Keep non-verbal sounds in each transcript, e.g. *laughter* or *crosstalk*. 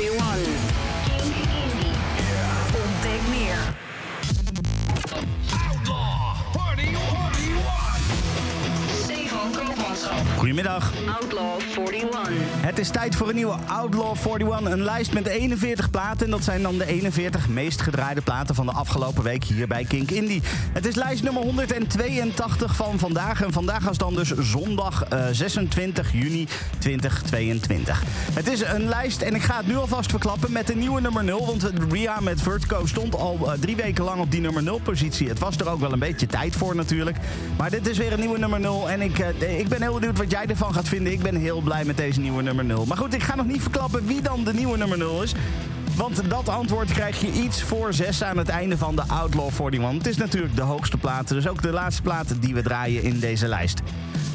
41. Ontdek meer. Outlaw 41. Stefan Koopmanschap. Goedemiddag. Outlaw 41. Het is tijd voor een nieuwe Outlaw 41. Een lijst met 41 platen. En dat zijn dan de 41 meest gedraaide platen van de afgelopen week hier bij Kink Indie. Het is lijst nummer 182 van vandaag. En vandaag is dan dus zondag eh, 26 juni 2022. Het is een lijst en ik ga het nu alvast verklappen met de nieuwe nummer 0. Want Ria met Vertigo stond al eh, drie weken lang op die nummer 0 positie. Het was er ook wel een beetje tijd voor natuurlijk. Maar dit is weer een nieuwe nummer 0. En ik, eh, ik ben heel benieuwd wat jij ervan gaat vinden. Ik ben heel blij met deze nieuwe nummer 0. Maar goed, ik ga nog niet verklappen wie dan de nieuwe nummer 0 is. Want dat antwoord krijg je iets voor zes aan het einde van de Outlaw 41. Het is natuurlijk de hoogste plaat, dus ook de laatste plaat die we draaien in deze lijst.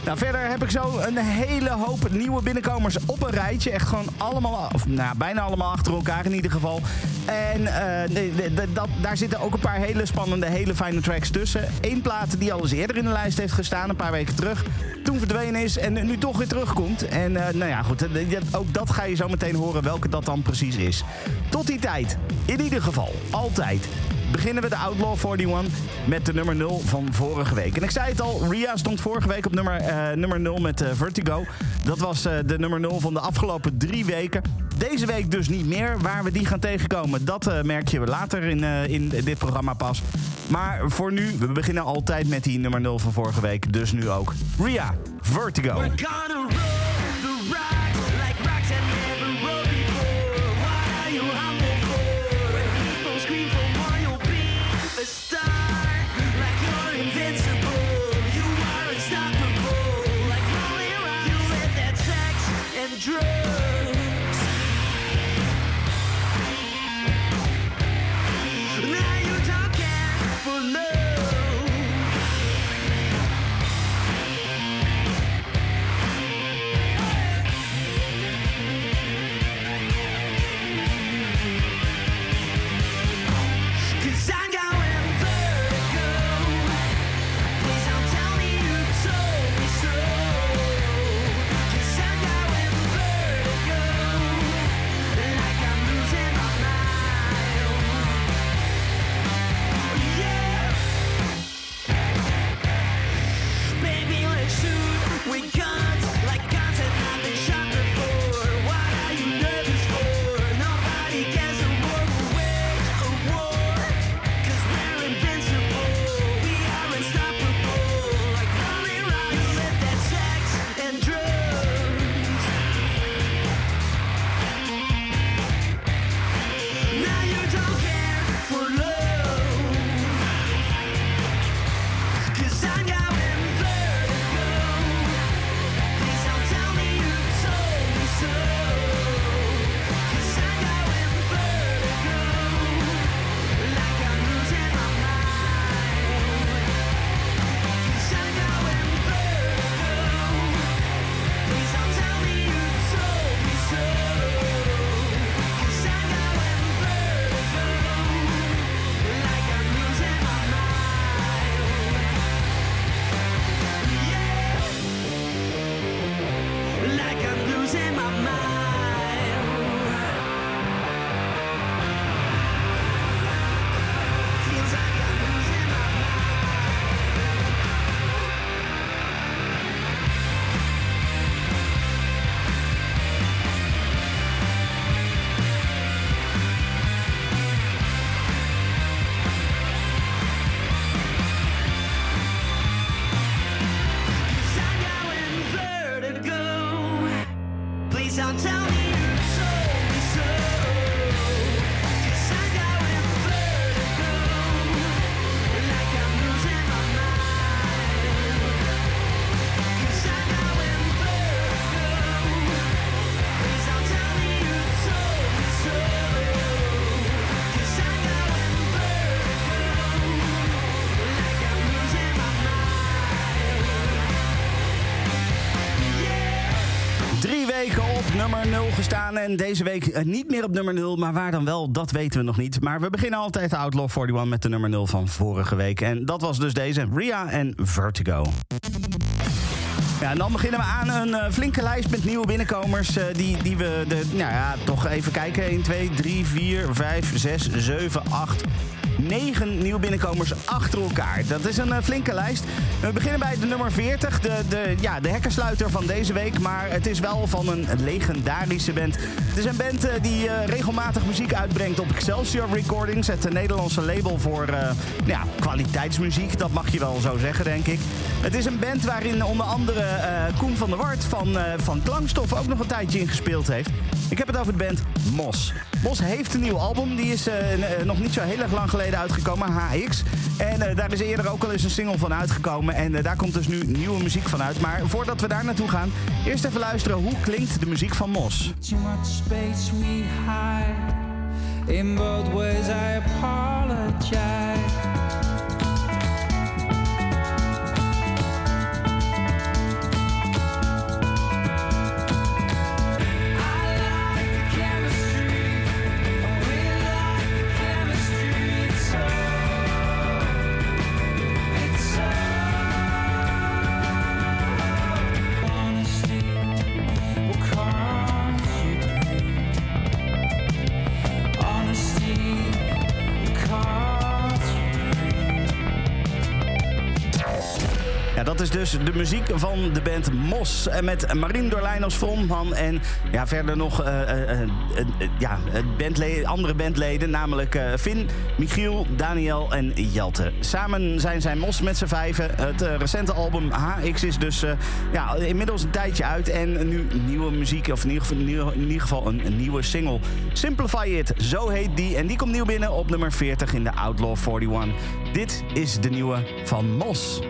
Nou, verder heb ik zo een hele hoop nieuwe binnenkomers op een rijtje. Echt gewoon allemaal, of nou, bijna allemaal achter elkaar in ieder geval. En eh, de- dat, daar zitten ook een paar hele spannende, hele fijne tracks tussen. Eén plaat die al eens eerder in de lijst heeft gestaan, een paar weken terug. Toen verdwenen is en nu toch weer terugkomt. En eh, nou ja, goed, ook dat ga je zo meteen horen welke dat dan precies is. Tot die tijd, in ieder geval, altijd beginnen we de Outlaw 41 met de nummer 0 van vorige week. En ik zei het al, Ria stond vorige week op nummer, eh, nummer 0 met eh, Vertigo. Dat was eh, de nummer 0 van de afgelopen drie weken. Deze week dus niet meer. Waar we die gaan tegenkomen, dat merk je later in, in dit programma pas. Maar voor nu, we beginnen altijd met die nummer 0 van vorige week. Dus nu ook. Ria, Vertigo. We're gonna roll the rocks and nummer 0 gestaan en deze week eh, niet meer op nummer 0. Maar waar dan wel, dat weten we nog niet. Maar we beginnen altijd de Outlaw 41 met de nummer 0 van vorige week. En dat was dus deze, Ria en Vertigo. Ja, en dan beginnen we aan een eh, flinke lijst met nieuwe binnenkomers. eh, die, die we de, nou ja, toch even kijken. 1, 2, 3, 4, 5, 6, 7, 8, 9 nieuwe binnenkomers achter elkaar. Dat is een eh, flinke lijst. We beginnen bij de nummer 40. De, de, ja, de hekkensluiter van deze week. Maar het is wel van een legendarische band. Het is een band eh, die eh, regelmatig muziek uitbrengt op Excelsior Recordings. Het Nederlandse label voor ja, kwaliteitsmuziek. Dat mag je wel zo zeggen, denk ik. Het is een band waarin onder andere Koen van der Wart van, eh, van Klankstof ook nog een tijdje in gespeeld heeft. Ik heb het over de band Mos. Mos heeft een nieuw album. Die is eh, eh, nog niet zo heel erg lang geleden uitgekomen, HX. En eh, daar is eerder ook al eens een single van uitgekomen. En daar komt dus nu nieuwe muziek van uit. Maar voordat we daar naartoe gaan, eerst even luisteren hoe klinkt de muziek van Mos. In ways, I. dus de muziek van de band Mos. Met Marien Dorlijn als frontman. En ja, verder nog eh, eh, eh, ja, eh, bandle- andere bandleden. Namelijk Finn, Michiel, Daniel en Jelte. Samen zijn zij Mos met z'n vijven. Het recente album HX is dus ja, inmiddels een tijdje uit. En nu nieuwe muziek, of in ieder geval, in ieder geval een, een nieuwe single. Simplify It, zo heet die. En die komt nieuw binnen op nummer 40 in de Outlaw 41. Dit is de nieuwe van Mos.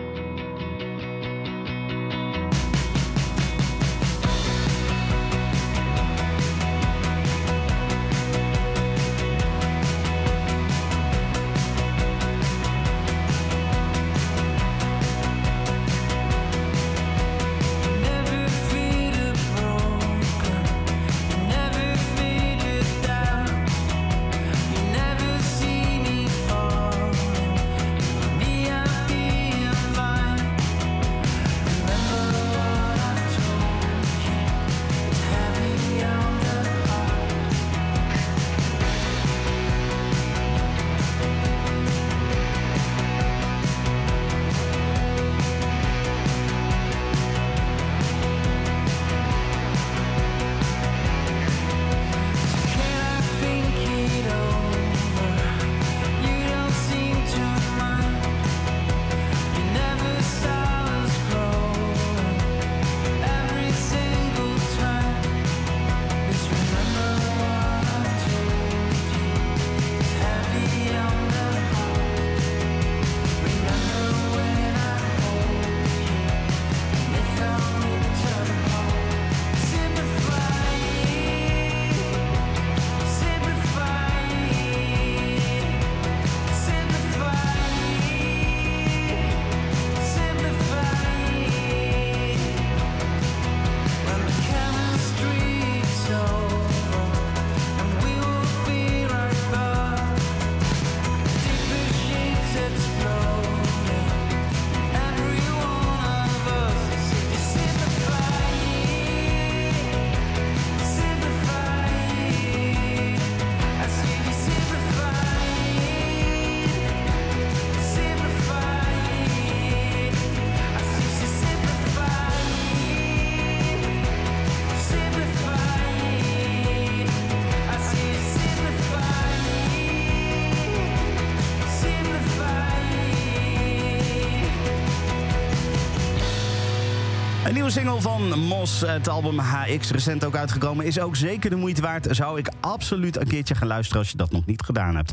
Single van Mos, het album HX, recent ook uitgekomen, is ook zeker de moeite waard. Zou ik absoluut een keertje gaan luisteren als je dat nog niet gedaan hebt.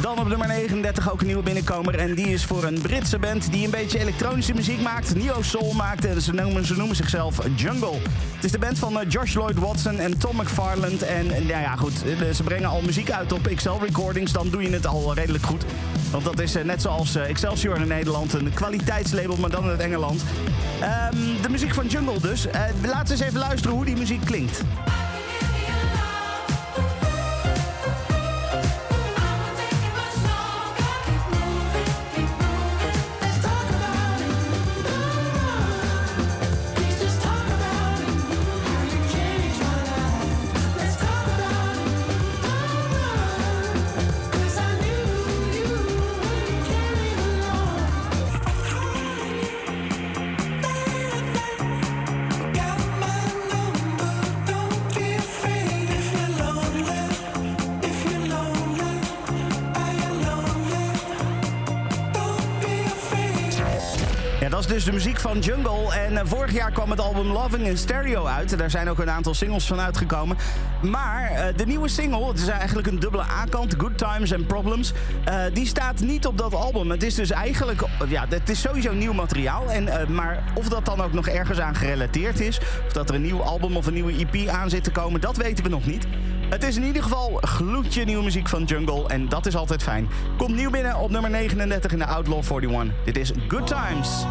Dan op nummer 39 ook een nieuwe binnenkomer. En die is voor een Britse band die een beetje elektronische muziek maakt. Neo Soul maakt. En ze noemen, ze noemen zichzelf Jungle. Het is de band van eh, Josh Lloyd Watson en Tom McFarland. En nou ja, goed. eh, Ze brengen al muziek uit op Excel Recordings. Dan doe je het al redelijk goed. Want dat is eh, net zoals eh, Excelsior in Nederland. Een kwaliteitslabel, maar dan uit Engeland. Ehm, de muziek van Jungle dus. Eh, laten we eens even luisteren hoe die muziek klinkt. Van Jungle. En eh, vorig jaar kwam het album Loving in Stereo uit. Daar zijn ook een aantal singles van uitgekomen. Maar eh, de nieuwe single, het is eigenlijk een dubbele A-kant, Good Times and Problems, eh, die staat niet op dat album. Het is dus eigenlijk, ja, het is sowieso nieuw materiaal. En, maar of dat dan ook nog ergens aan gerelateerd is, of dat er een nieuw album of een nieuwe EP aan zit te komen, dat weten we nog niet. Het is in ieder geval gloedje nieuwe muziek van Jungle en dat is altijd fijn. Komt nieuw binnen op nummer 39 in de Outlaw 41. Dit is Good Times.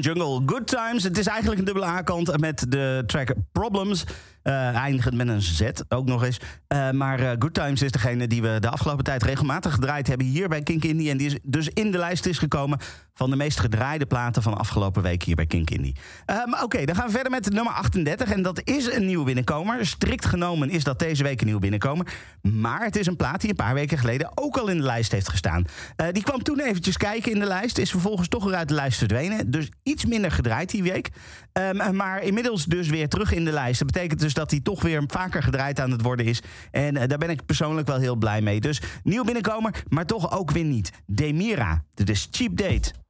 Jungle, Good Times. Het is eigenlijk een dubbele A-kant met de track Problems. Eh eindigend met een Z, ook nog eens. Eh, maar eh, Good Times is degene die we de afgelopen tijd regelmatig gedraaid hebben hier bij Kink Indie. En die is dus in de lijst is gekomen van de meest gedraaide platen van afgelopen week hier bij Kink Indie. Ehm, Oké, dan gaan we verder met nummer 38. En dat is een nieuwe binnenkomer. Strikt genomen is dat deze week een nieuwe binnenkomer. Maar het is een plaat die een paar weken geleden ook al in de lijst heeft gestaan. Eh, die kwam toen eventjes kijken in de lijst. Is vervolgens toch weer uit de lijst verdwenen. Dus iets minder gedraaid die week. Ehm, maar inmiddels dus weer terug in de lijst. Dat betekent dus dat hij toch weer vaker gedraaid aan het worden is. En eh, daar ben ik persoonlijk wel heel blij mee. Dus nieuw binnenkomer, maar toch ook weer niet. Demira, dit is Cheap Date.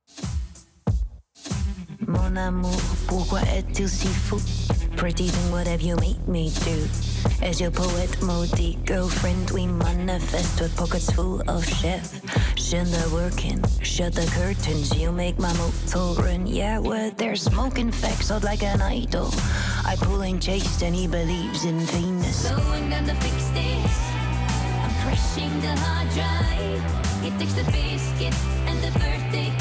Mon amour, pourquoi es-tu si fou? Pretty thing, what have you made me do? As your poet maudit girlfriend, we manifest with pockets full of chef. Send the work in, shut the curtains, you make my motor run. Yeah, well, they're smoking facts out like an idol. I pull and chase, and he believes in Venus. Slowing down the fix this. I'm crashing the hard drive. It takes the biscuit and the birthday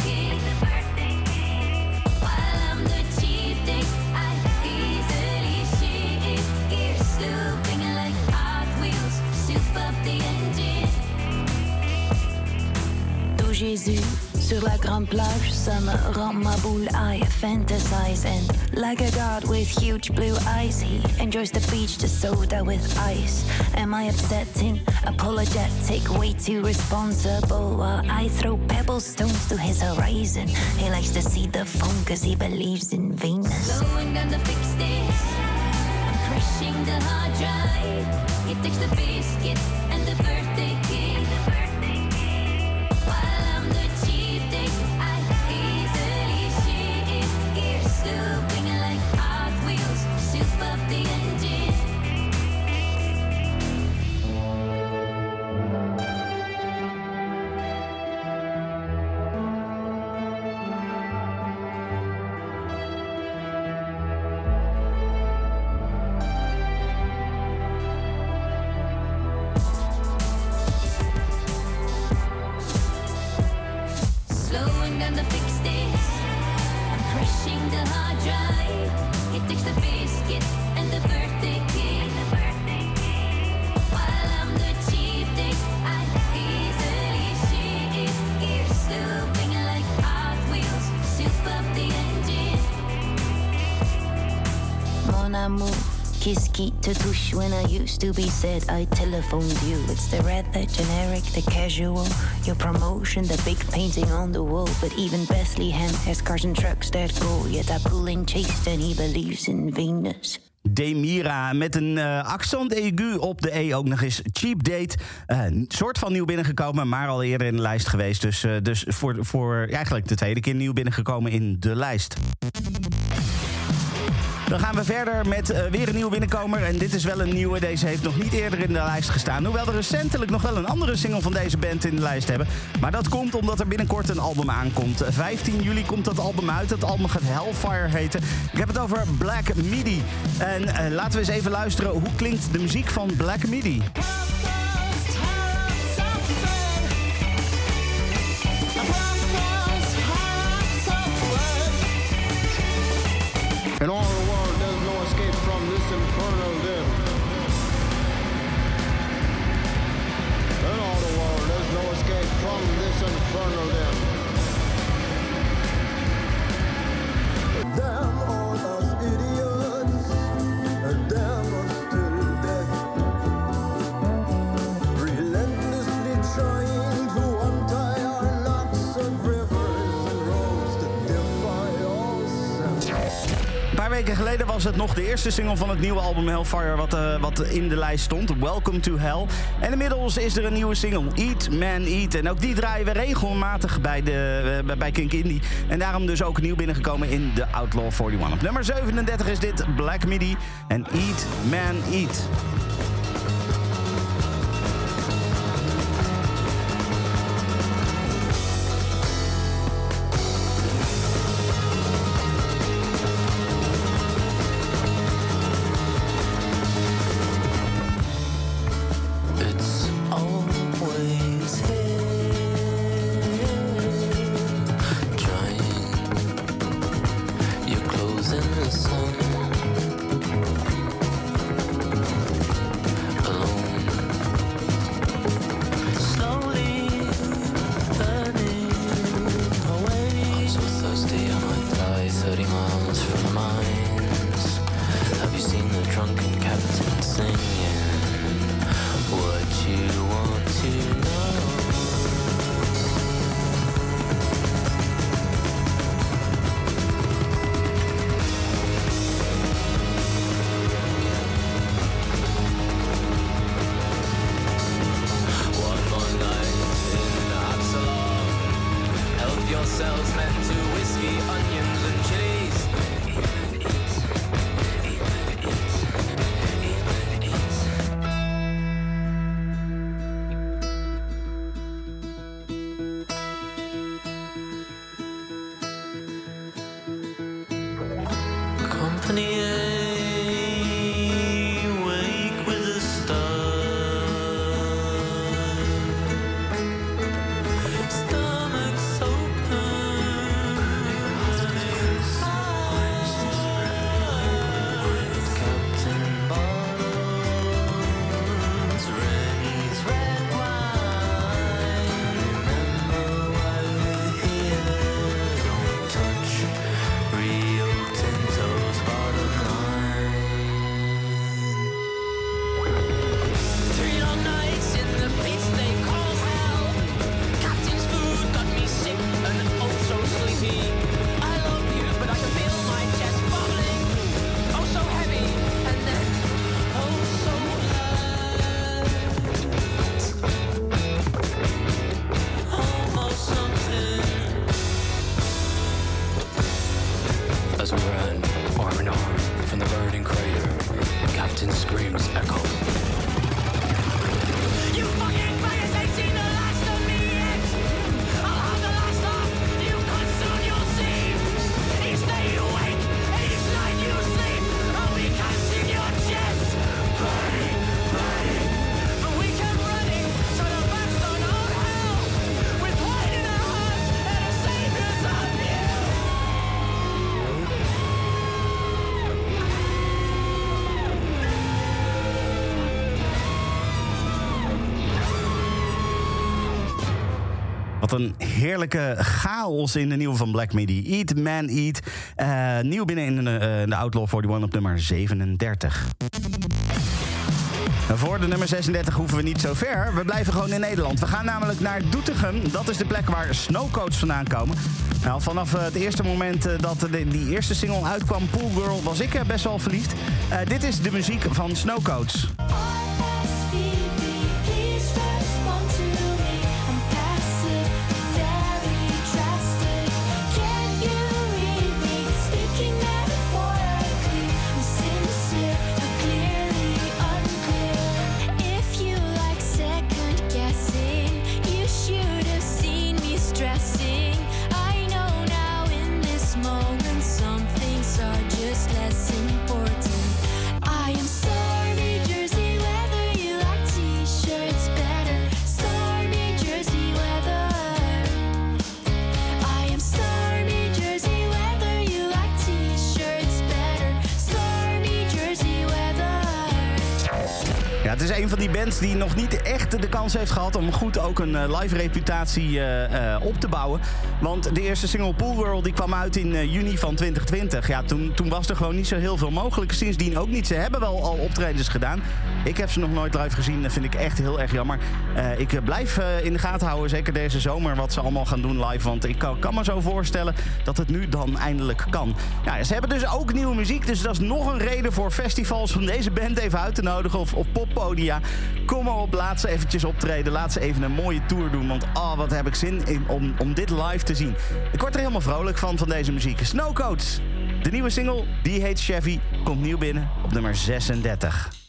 Jésus, sur la grande plage, ça me rend ma boule. I fantasize and like a god with huge blue eyes, he enjoys the beach, the soda with ice. Am I upsetting? Apologetic, way too responsible. While I throw pebble stones to his horizon, he likes to see the phone cause he believes in Venus. Slowing down the fixed days. I'm crushing the hard drive. It takes the biscuit and the birthday It takes biscuit te touche when I used to be said I telephoned you. It's the rather generic, the casual, your promotion, the big painting on the wall. But even Bethlehem has cars and trucks that go. Yet I pull in chased and he believes in Venus. Demira met een eh, accent aigu op de E ook nog eens. Cheap Date, eh, een soort van nieuw binnengekomen, maar al eerder in de lijst geweest. Dus, eh, dus voor, voor eigenlijk de tweede keer nieuw binnengekomen in de lijst. Dan gaan we verder met eh, weer een nieuwe binnenkomer. En dit is wel een nieuwe. Deze heeft nog niet eerder in de lijst gestaan. Hoewel er recentelijk nog wel een andere single van deze band in de lijst hebben. Maar dat komt omdat er binnenkort een album aankomt. 15 juli komt dat album uit. Het album gaat Hellfire heten. Ik heb het over Black Midi. En eh, laten we eens even luisteren. Hoe klinkt de muziek van Black Midi? Geleden was het nog de eerste single van het nieuwe album Hellfire wat, eh, wat in de lijst stond. Welcome to Hell. En inmiddels is er een nieuwe single, Eat Man Eat. En ook die draaien we regelmatig bij, de, eh, bij Kink Indie. En daarom dus ook nieuw binnengekomen in de Outlaw 41. Op nummer 37 is dit Black Midi en Eat Man Eat. Wat een heerlijke chaos in de nieuwe van Black Midi. Eat, Man, Eat. Eh, nieuw binnen in de, eh, de Outlaw 41 op nummer 37. En Voor de nummer 36 hoeven we niet zo ver. We blijven gewoon in Nederland. We gaan namelijk naar Doetinchem. Dat is de plek waar Snowcoats vandaan komen. Nou, vanaf eh, het eerste moment dat die eerste single uitkwam, Pool Girl, was ik best wel verliefd. Dit is de muziek van Snowcoats. Is een van die bands die nog niet echt de kans heeft gehad om goed ook een eh, live reputatie eh, eh, op te bouwen. Want de eerste single Pool Girl die kwam uit in juni van 2020. Ja, toen, toen was er gewoon niet zo heel veel mogelijk. Sindsdien ook niet. Ze hebben wel al optredens gedaan. Ik heb ze nog nooit live gezien. Dat vind ik echt heel erg jammer. Ik blijf in de gaten houden, zeker deze zomer, wat ze allemaal gaan doen live. Want ik kan, kan me zo voorstellen dat het nu dan eindelijk kan. Ja, ze hebben dus ook nieuwe muziek. Dus dat is nog een reden voor festivals om deze band even uit te nodigen. Of, of poppodia. Kom maar op, laat ze eventjes optreden. Laat ze even een mooie tour doen. Want oh, wat heb ik zin in om, om dit live te zien. Ik word er helemaal vrolijk van, van deze muziek. Snowcoats. De nieuwe single, die heet Chevy, komt nieuw binnen op nummer 36.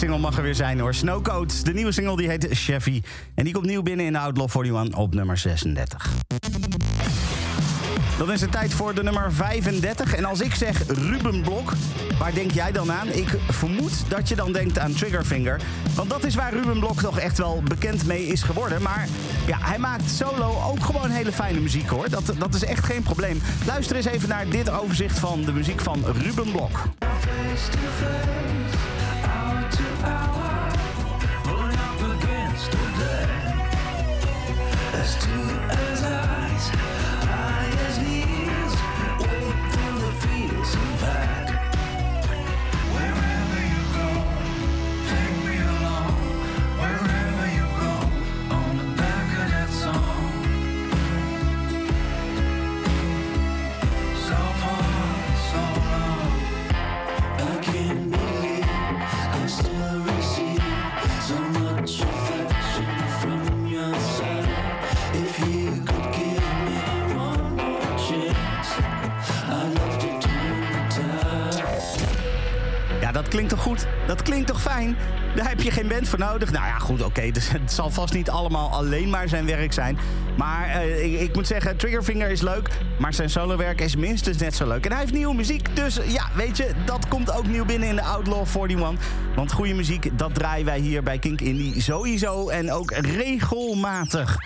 Single mag er weer zijn hoor. Snowcoats, de nieuwe single die heet Chevy. En die komt nieuw binnen in de Outlaw 41 op nummer 36. Dan is het tijd voor de nummer 35. En als ik zeg Ruben Blok, waar denk jij dan aan? Ik vermoed dat je dan denkt aan Triggerfinger. Want dat is waar Ruben Blok toch echt wel bekend mee is geworden. Maar ja, hij maakt solo ook gewoon hele fijne muziek hoor. Dat, dat is echt geen probleem. Luister eens even naar dit overzicht van de muziek van Ruben Blok. Heb je geen band voor nodig. Nou ja, goed, oké. dus het zal vast niet allemaal alleen maar zijn werk zijn. Maar eh, ik, ik moet zeggen, Triggerfinger is leuk. Maar zijn solowerk is minstens net zo leuk. En hij heeft nieuwe muziek. Dus ja, weet je, dat komt ook nieuw binnen in de Outlaw 41. Want goede muziek, dat draaien wij hier bij Kink Indie sowieso. En ook regelmatig.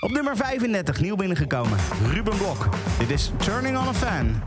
Op nummer 35, nieuw binnengekomen. Ruben Blok. Dit is Turning on a Fan.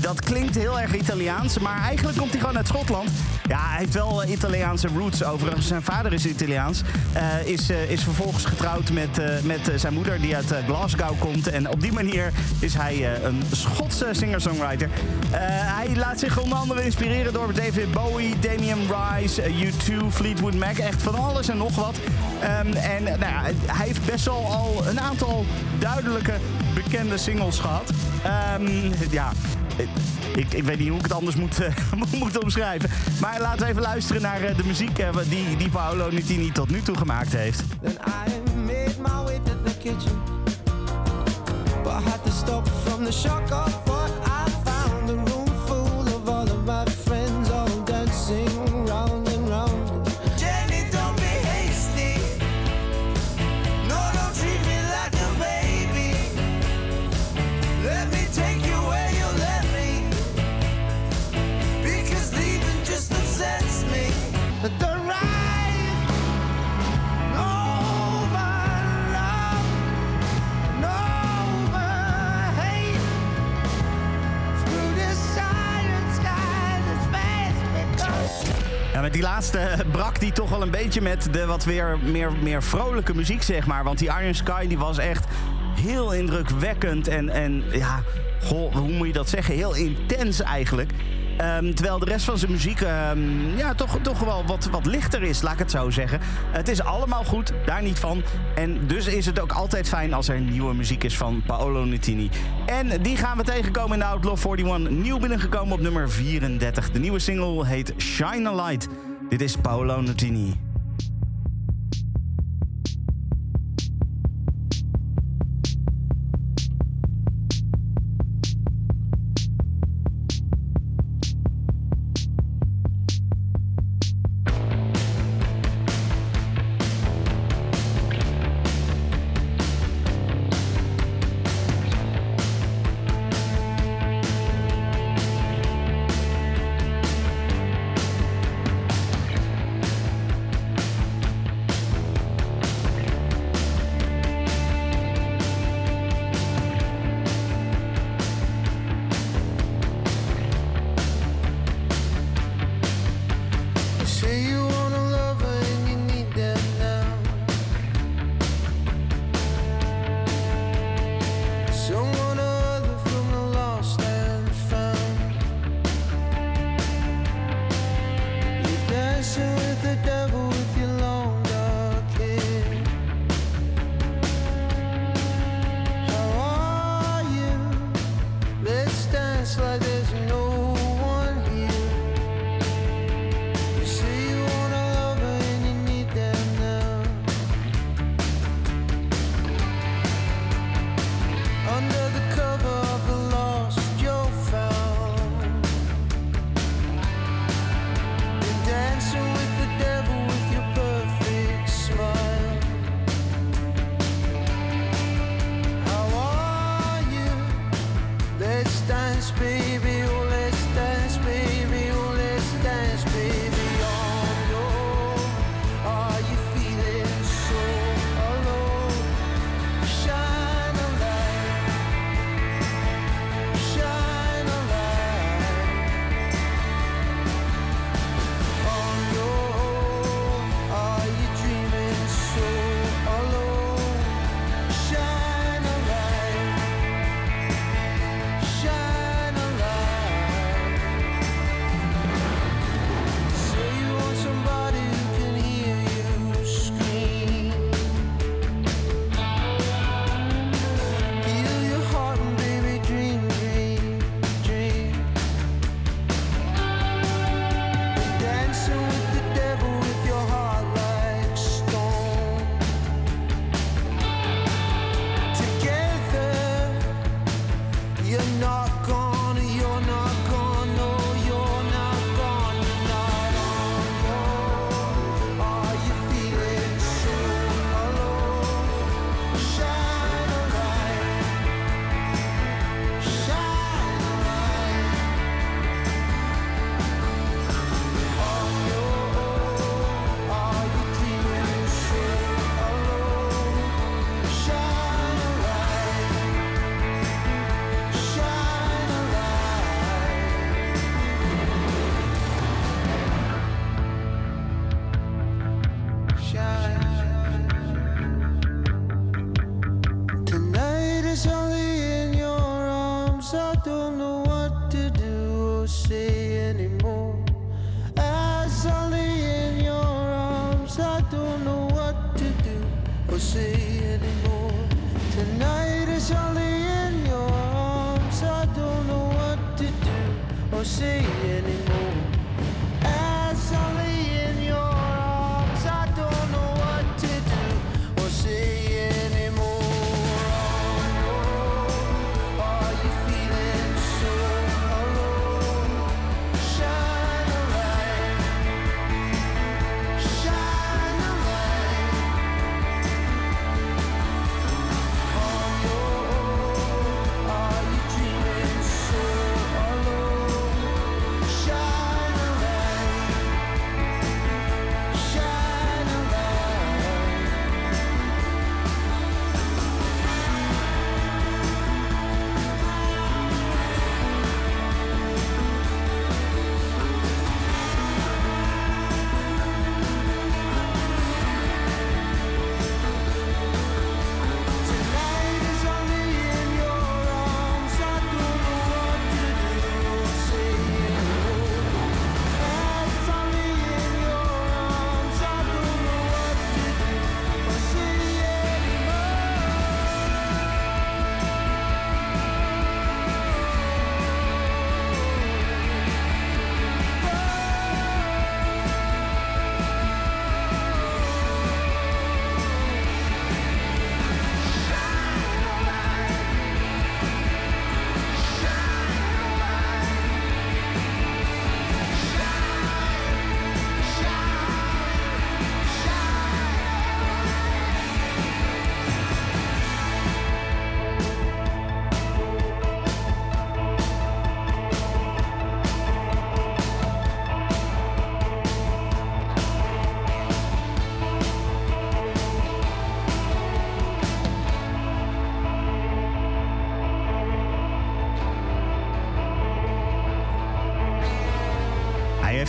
Dat klinkt heel erg Italiaans, maar eigenlijk komt hij gewoon uit Schotland. Ja, hij heeft wel eh, Italiaanse roots overigens. Zijn vader is Italiaans. Eh, is, eh, is vervolgens getrouwd met, met zijn moeder die uit Glasgow komt. En op die manier is hij een Schotse singer-songwriter. Hij laat zich onder andere inspireren door David Bowie, Damien Rice, eh, U2, Fleetwood Mac. Echt van alles en nog wat. Ehm, en nou ja, hij heeft best wel al een aantal duidelijke bekende singles gehad. Ehm, ja, ik, ik weet niet hoe ik het anders moet, eh, *laughs* moet omschrijven. Maar laten we even luisteren naar eh, de muziek eh, die, die Paolo Nutini tot nu toe gemaakt heeft. The kitchen. But I had to stop from the met de wat weer meer, meer vrolijke muziek, zeg maar. Want die Iron Sky die was echt heel indrukwekkend en, en ja, hoe moet je dat zeggen? Heel intens eigenlijk. Ehm, terwijl de rest van zijn muziek ehm, ja, toch, toch wel wat, wat lichter is, laat ik het zo zeggen. Het is allemaal goed, daar niet van. En dus is het ook altijd fijn als er nieuwe muziek is van Paolo Nutini. En die gaan we tegenkomen in de Outlaw 41. Nieuw binnengekomen op nummer 34. De nieuwe single heet Shine a Light. Dit is Paolo Nutini.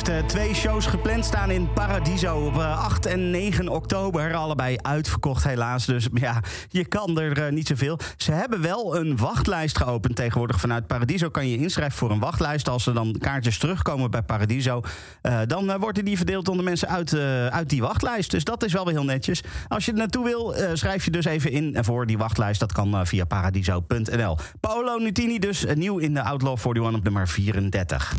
Heeft eh, twee shows gepland staan in Paradiso op eh, 8 en 9 oktober. Allebei uitverkocht helaas, dus *laughs* ja, je kan er eh, niet zoveel. Ze hebben wel een wachtlijst geopend tegenwoordig vanuit Paradiso. Kan je inschrijven voor een wachtlijst. Als er dan kaartjes terugkomen bij Paradiso... eh, dan eh, worden die verdeeld onder mensen uit, eh, uit die wachtlijst. Dus dat is wel weer heel netjes. Als je er naartoe wil, eh, schrijf je dus even in voor die wachtlijst. Dat kan eh, via paradiso.nl. Paolo Nutini dus eh, nieuw in de Outlaw 41 op nummer 34.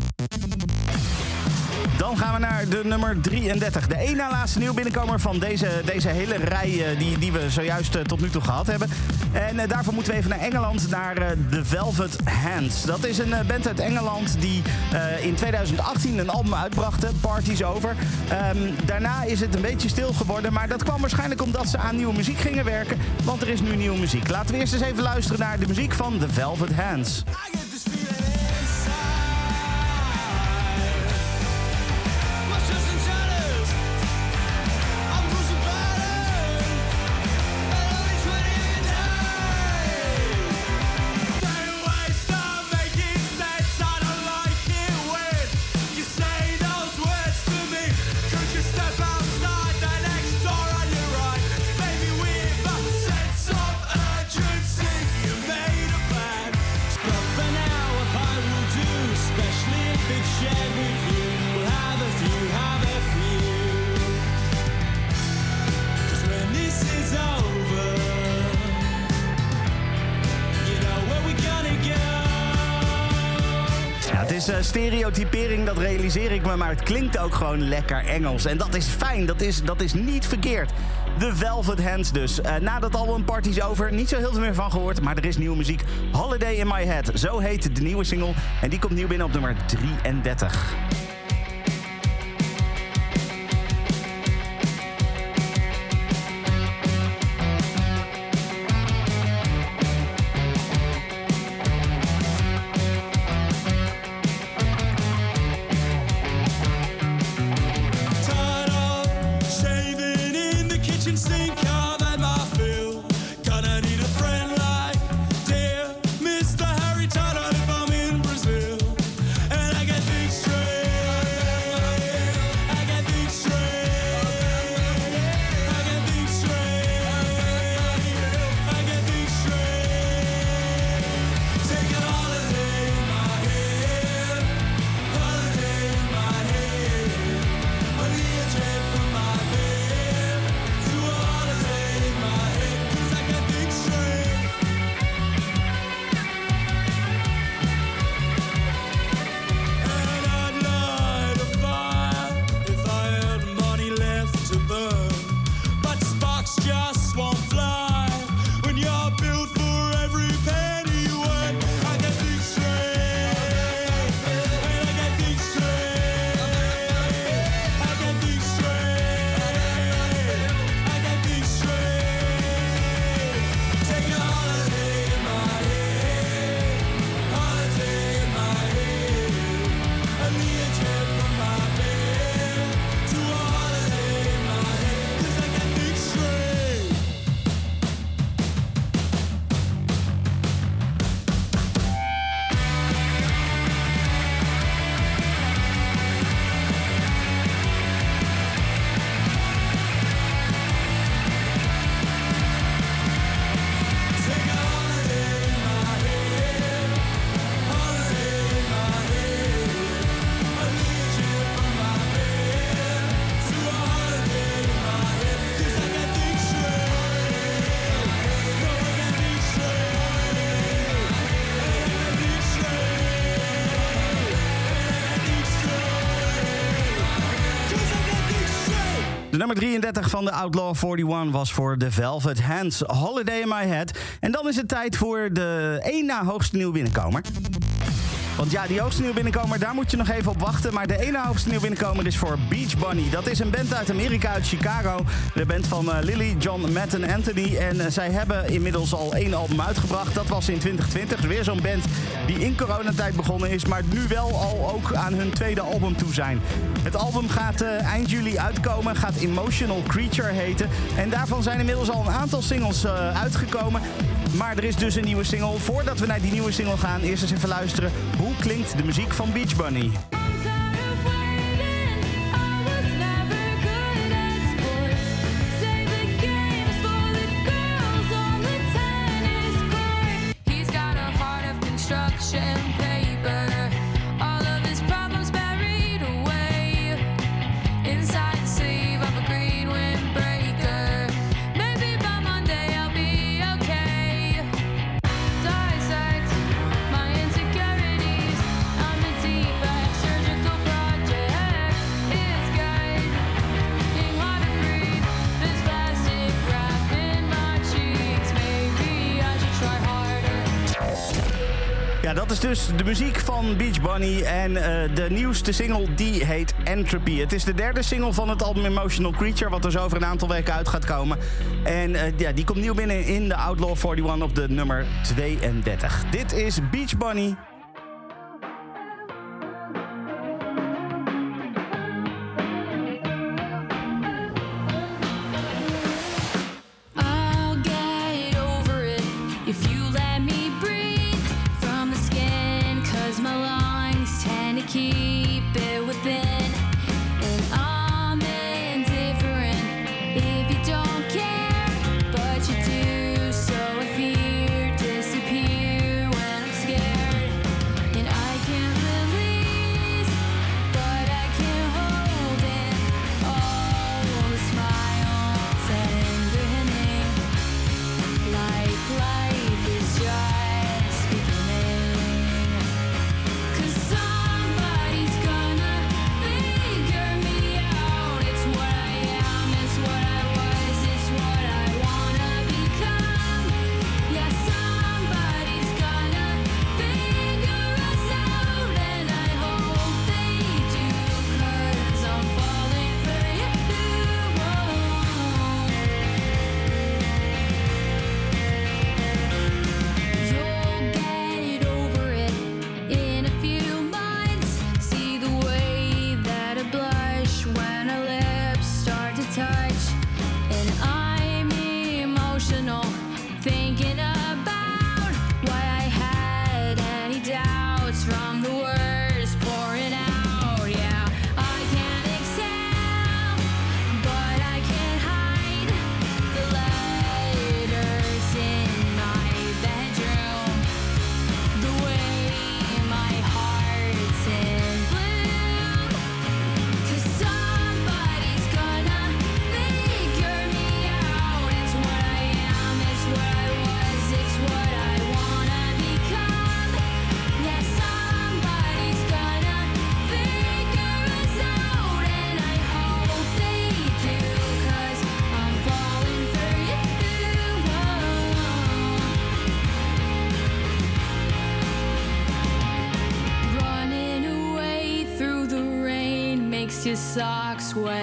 Gaan we naar de nummer 33. De één na laatste nieuw binnenkomer van deze, deze hele rij eh, die, die we zojuist eh, tot nu toe gehad hebben. En eh, daarvoor moeten we even naar Engeland, naar The Velvet Hands. Dat is een band uit Engeland die in 2018 een album uitbrachten, Parties Over. Ehm, daarna is het een beetje stil geworden, maar dat kwam waarschijnlijk omdat ze aan nieuwe muziek gingen werken. Want er is nu nieuwe muziek. Laten we eerst eens even luisteren naar de muziek van The Velvet Hands. Is eh, stereotypering, dat realiseer ik me, maar het klinkt ook gewoon lekker Engels. En dat is fijn, dat is, dat is niet verkeerd. De Velvet Hands dus. Eh, na dat album Parties Over, niet zo heel veel meer van gehoord, maar er is nieuwe muziek. Holiday in My Head, zo heet de nieuwe single. En die komt nieuw binnen op nummer 33. 30 van de Outlaw 41 was voor The Velvet Hands Holiday in My Head. En dan is het tijd voor de één na hoogste nieuw binnenkomer. Want ja, die hoogste nieuwe binnenkomer, daar moet je nog even op wachten. Maar de ene hoogste nieuwe binnenkomer is voor Beach Bunny. Dat is een band uit Amerika, uit Chicago. De band van eh, Lily, John, Matt en Anthony. En eh, zij hebben inmiddels al één album uitgebracht. Dat was in 2020. Dus weer zo'n band die in coronatijd begonnen is. Maar nu wel al ook aan hun tweede album toe zijn. Het album gaat eh, eind juli uitkomen. Gaat Emotional Creature heten. En daarvan zijn inmiddels al een aantal singles uitgekomen. Maar er is dus een nieuwe single. Voordat we naar die nieuwe single gaan, eerst eens even luisteren. Hoe klinkt de muziek van Beach Bunny? paper dus de muziek van Beach Bunny en eh, de nieuwste single die heet Entropy. Het is de derde single van het album Emotional Creature wat dus over een aantal weken uit gaat komen. En eh, ja, die komt nieuw binnen in de Outlaw 41 op de nummer 32. Dit is Beach Bunny sway.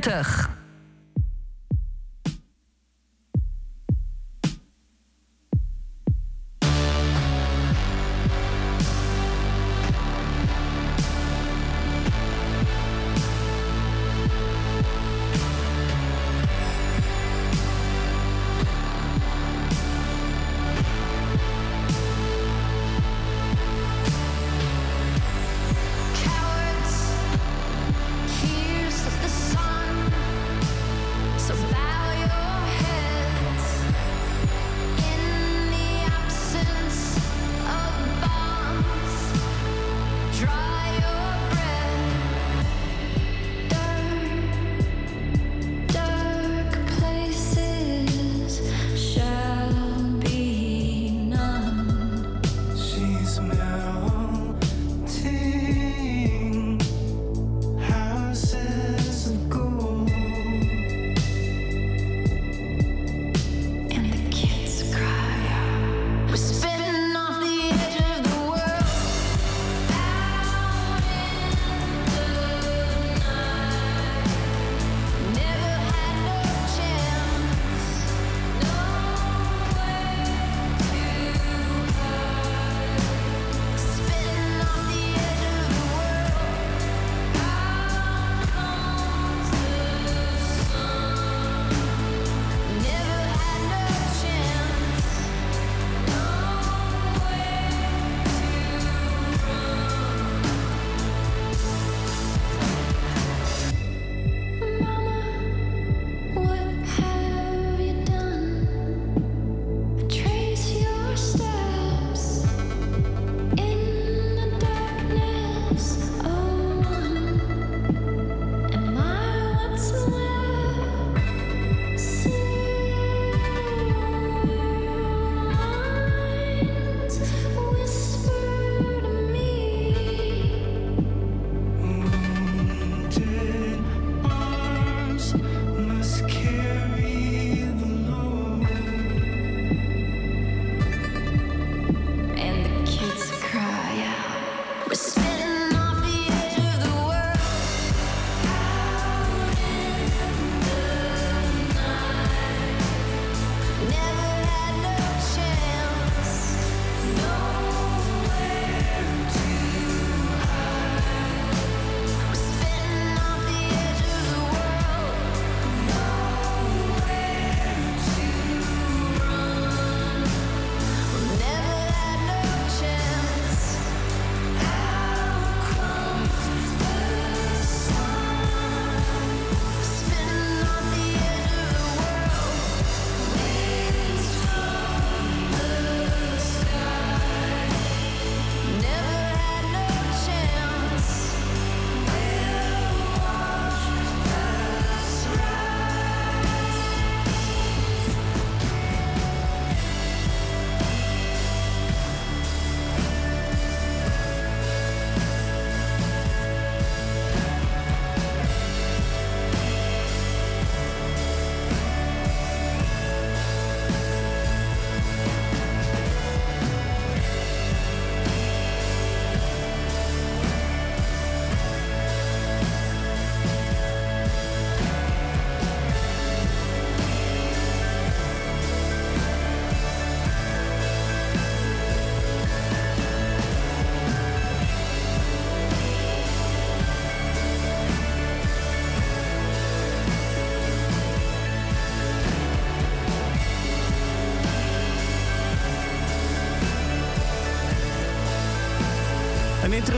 40.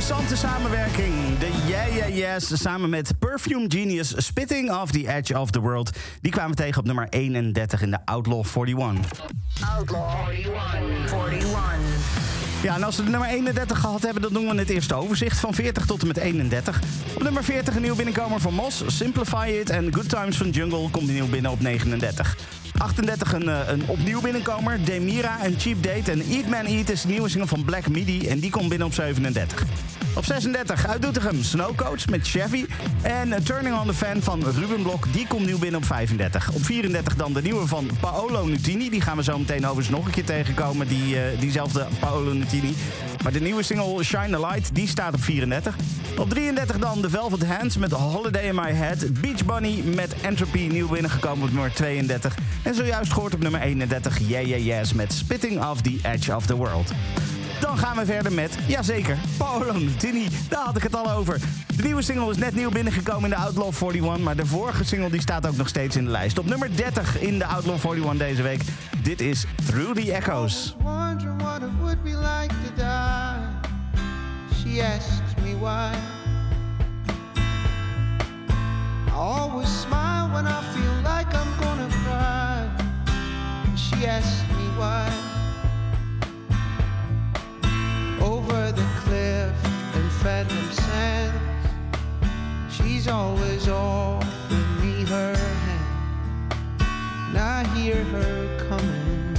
Interessante samenwerking. De Yeah Yeah Yes samen met Perfume Genius Spitting Off the Edge of the World. Die kwamen we tegen op nummer 31 in de Outlaw 41. Outlaw 41. 41. Ja, en als we de nummer 31 gehad hebben, dan doen we het eerste overzicht van 40 tot en met 31. Op nummer 40 een nieuw binnenkomer van Mos, Simplify It en Good Times van Jungle komt nieuw binnen op 39. 38 een, eh, een opnieuw binnenkomer, Demira en Cheap Date en Eat Man Eat is de nieuwe single van Black Midi en die komt binnen op 37. Op 36 uit Doetinchem, Snowcoats met Chevy en eh, Turning on the Fan van Ruben Blok, die komt nieuw binnen op 35. Op 34 dan de nieuwe van Paolo Nutini, die gaan we zo meteen overigens nog een keer tegenkomen, die, eh, diezelfde Paolo Nutini. Maar de nieuwe single Shine a Light, die staat op 34. Op 33 dan de Velvet Hands met Holiday in My Head. Beach Bunny met Entropy nieuw binnengekomen op nummer 32. En zojuist gehoord op nummer 31 Yeah Yeah Yes met Spitting Off the Edge of the World. Dan gaan we verder met, jazeker, Paolo Nutini. Daar had ik het al over. De nieuwe single is net nieuw binnengekomen in de Outlaw 41... maar de vorige single die staat ook nog steeds in de lijst. Op nummer 30 in de Outlaw 41 deze week. Dit is Through the Echoes. She asks me why. She's always offering me her hand. And I hear her coming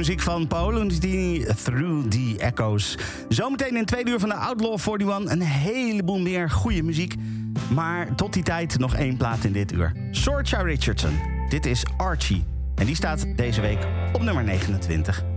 muziek van Paolo Nutini, Through the Echoes. Zometeen in tweede uur van de Outlaw 41 een heleboel meer goede muziek. Maar tot die tijd nog één plaat in dit uur. Sorcha Richardson. Dit is Archie. En die staat deze week op nummer 29.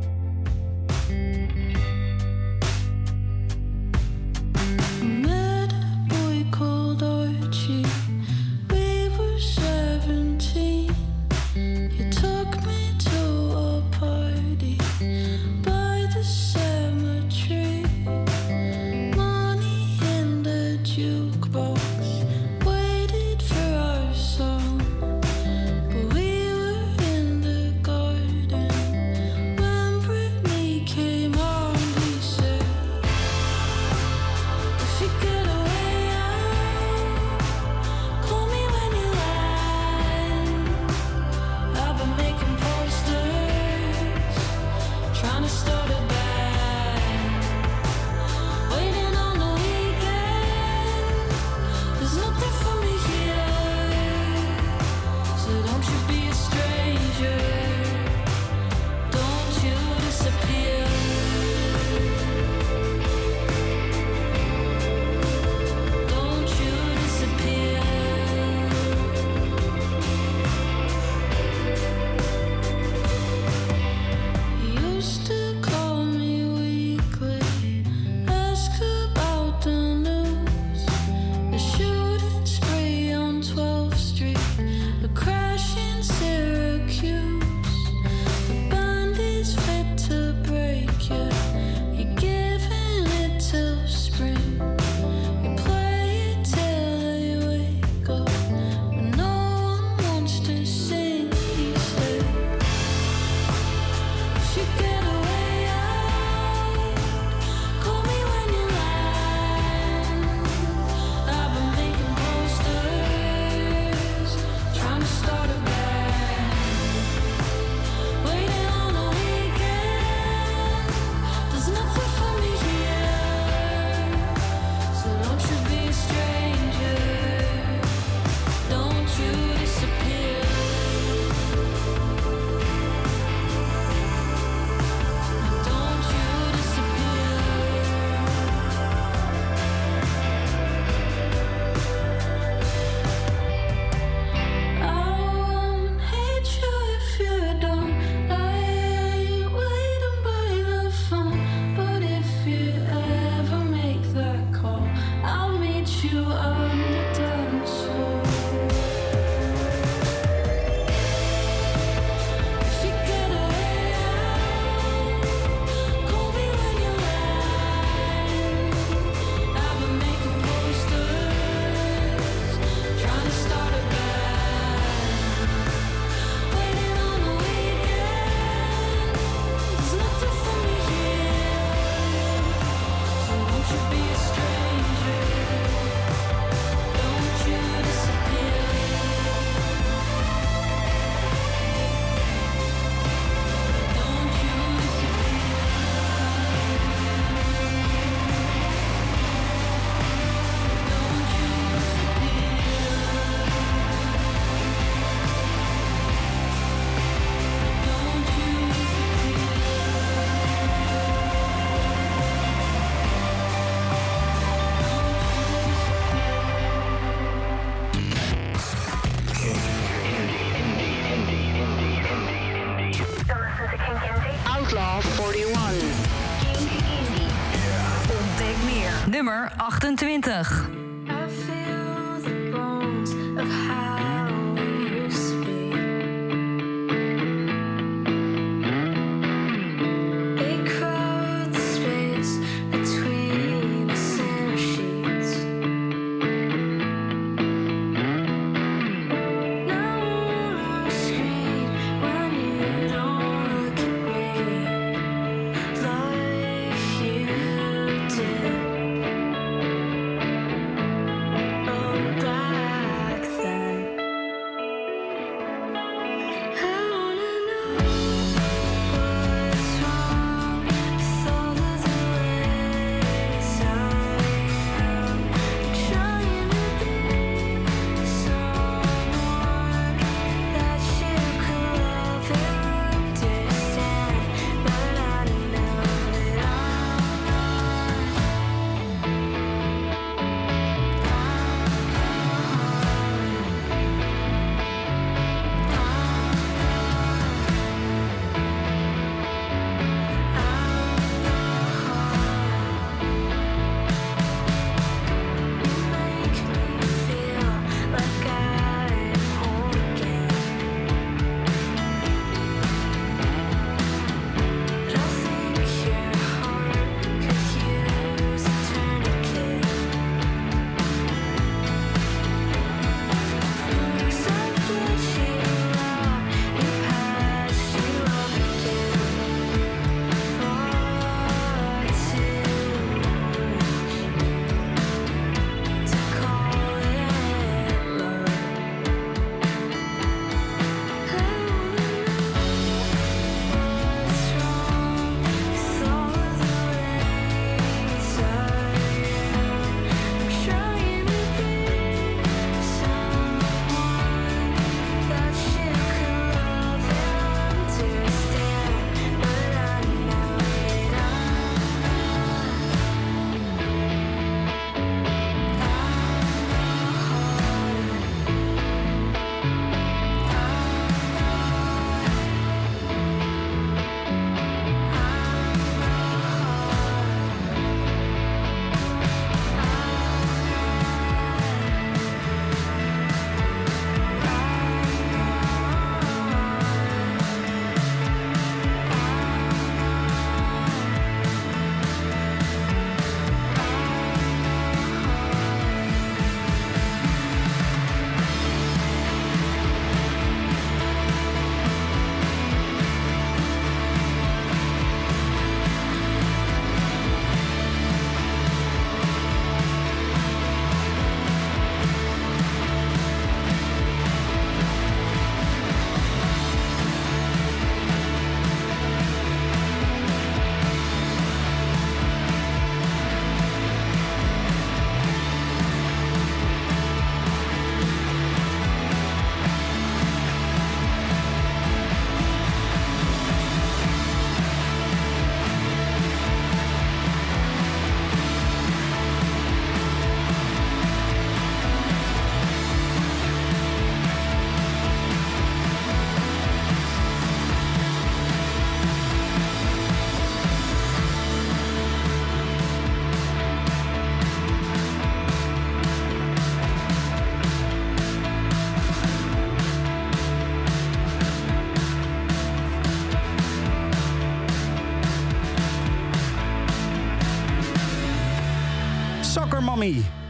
28.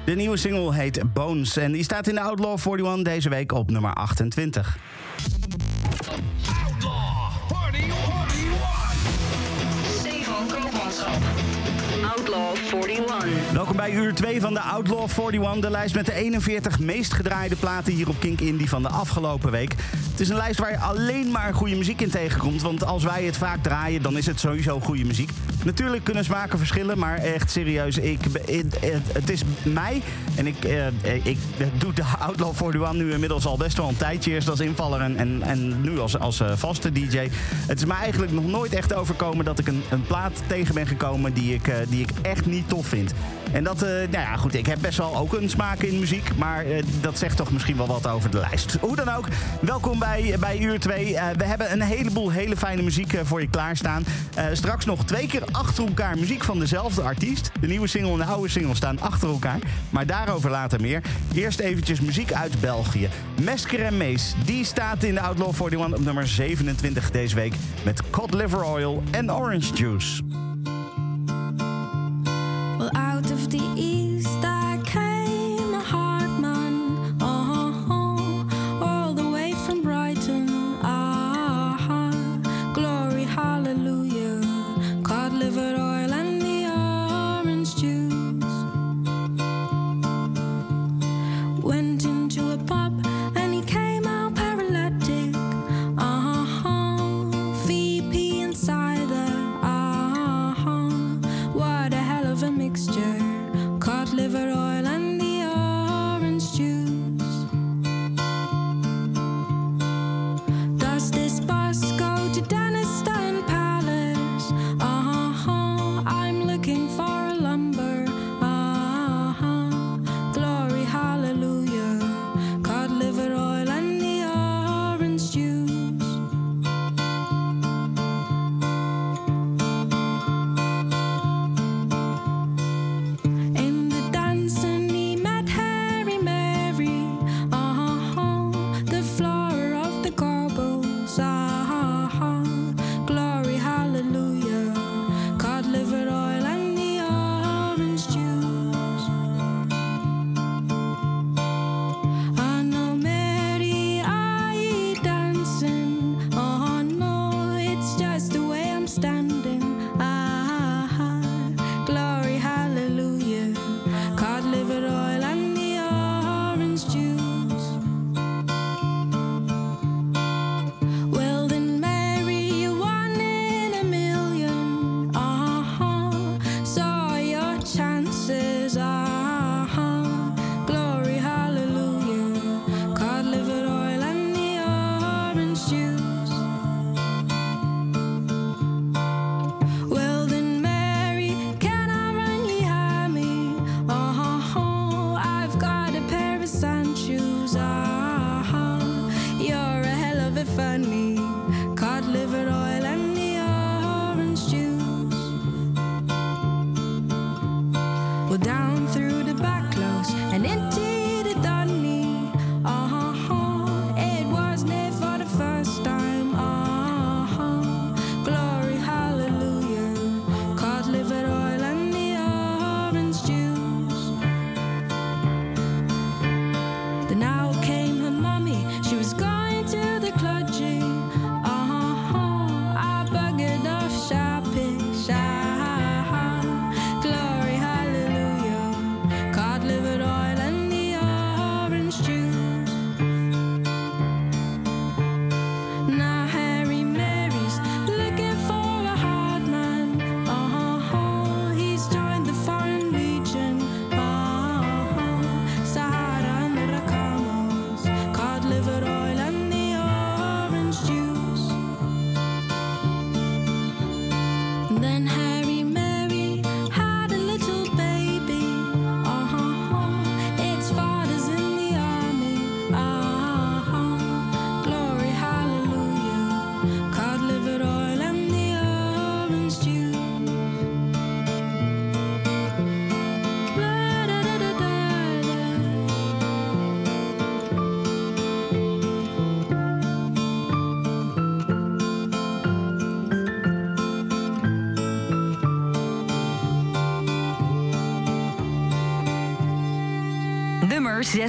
De nieuwe single heet Bones en die staat in de Outlaw 41 deze week op nummer 28. Uur 2 van de Outlaw 41. De lijst met de 41 meest gedraaide platen hier op Kink Indie van de afgelopen week. Het is een lijst waar je alleen maar goede muziek in tegenkomt. Want als wij het vaak draaien, dan is het sowieso goede muziek. Natuurlijk kunnen smaken verschillen, maar echt serieus. Ik, het, is mij en ik, eh, ik doe de Outlaw 41 nu inmiddels al best wel een tijdje. Eerst als invaller en, en, en nu als, als eh, vaste DJ. Het is mij eigenlijk nog nooit echt overkomen dat ik een, een plaat tegen ben gekomen die ik, eh, die ik echt niet tof vind. En dat, eh, nou ja, goed, ik heb best wel ook een smaak in muziek. Maar eh, dat zegt toch misschien wel wat over de lijst. Hoe dan ook, welkom bij, bij uur 2. Eh, we hebben een heleboel hele fijne muziek voor je klaarstaan. straks nog twee keer achter elkaar muziek van dezelfde artiest. De nieuwe single en de oude single staan achter elkaar. Maar daarover later meer. Eerst eventjes muziek uit België. Mesker en Mees, die staat in de Outlaw 41 op nummer 27 deze week. Met Cod Liver Oil en Orange Juice. ti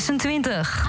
26.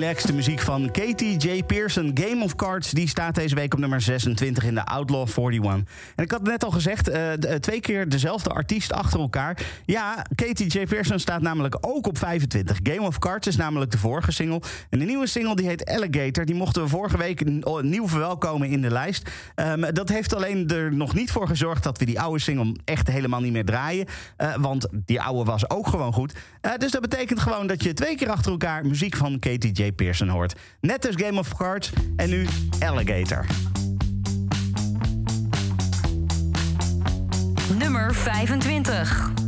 Relaxed muziek van Katie J. Pearson. Game of Cards, die staat deze week op nummer 26 in de Outlaw 41. En ik had net al gezegd, eh, eh, twee keer dezelfde artiest achter elkaar. Ja, Katie J. Pearson staat namelijk ook op 25. Game of Cards is namelijk de vorige single. En de nieuwe single die heet Alligator. Die mochten we vorige week nieuw verwelkomen in de lijst. Ehm, dat heeft alleen er nog niet voor gezorgd dat we die oude single echt helemaal niet meer draaien. Eh, want die oude was ook gewoon goed. Eh, dus dat betekent gewoon dat je twee keer achter elkaar muziek van Katie J. Pearson hoort. Net als Game of Cards en nu Alligator. Nummer 25.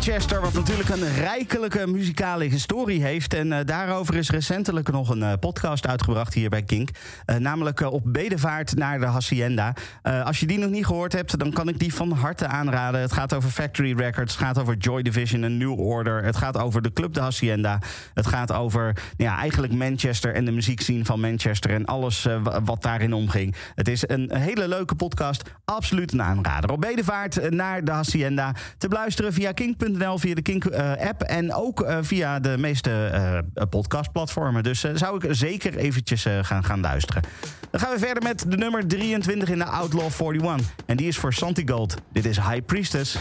Manchester, wat natuurlijk een rijkelijke muzikale historie heeft. En eh, daarover is recentelijk nog een eh, podcast uitgebracht hier bij Kink. Eh, namelijk op bedevaart naar de Hacienda. Als je die nog niet gehoord hebt, dan kan ik die van harte aanraden. Het gaat over Factory Records, het gaat over Joy Division en New Order. Het gaat over de Club de Hacienda. Het gaat over nou ja, eigenlijk Manchester en de muziekscene van Manchester en alles wa- wat daarin omging. Het is een hele leuke podcast, absoluut een aanrader. Op bedevaart eh, naar de Hacienda te beluisteren via kink.nl, via de Kink-app en ook eh, via de meeste eh, podcastplatformen. Dus eh, zou ik zeker eventjes eh, gaan, gaan luisteren. Dan gaan we verder met de nummer 23 in de Outlaw 41. En die is voor Santi Gold. Dit is High Priestess.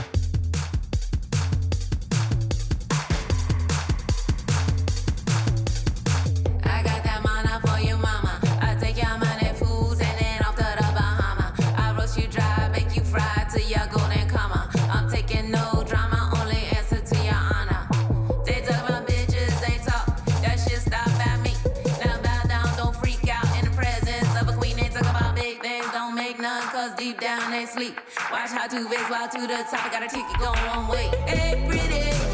Two big while to the top. I Got a ticket going one way. Hey, pretty.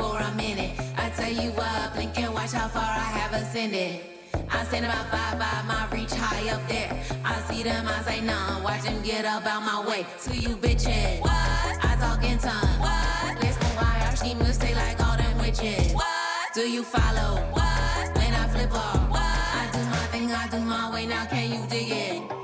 For a minute. I tell you what, blink and watch how far I have ascended. I stand about five five, my reach high up there. I see them, I say none. Watch them get up out my way. To you bitches, what? I talk in tongues. What? Listen why our schemers stay like all them witches. What? Do you follow? What? When I flip off, what? I do my thing, I do my way. Now can you dig it?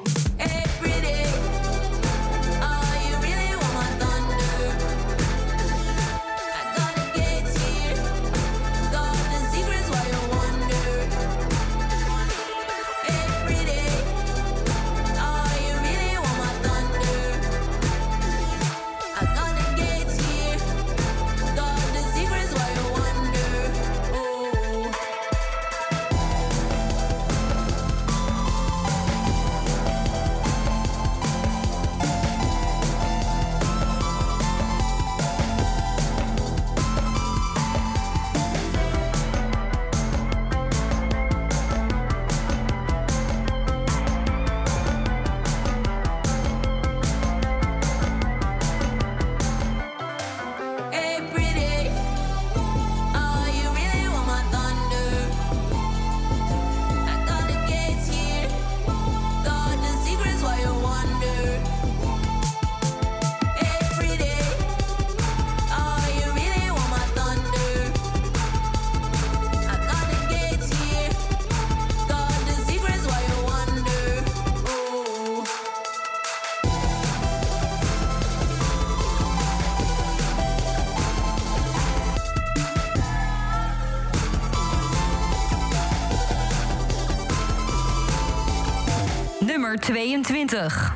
2020.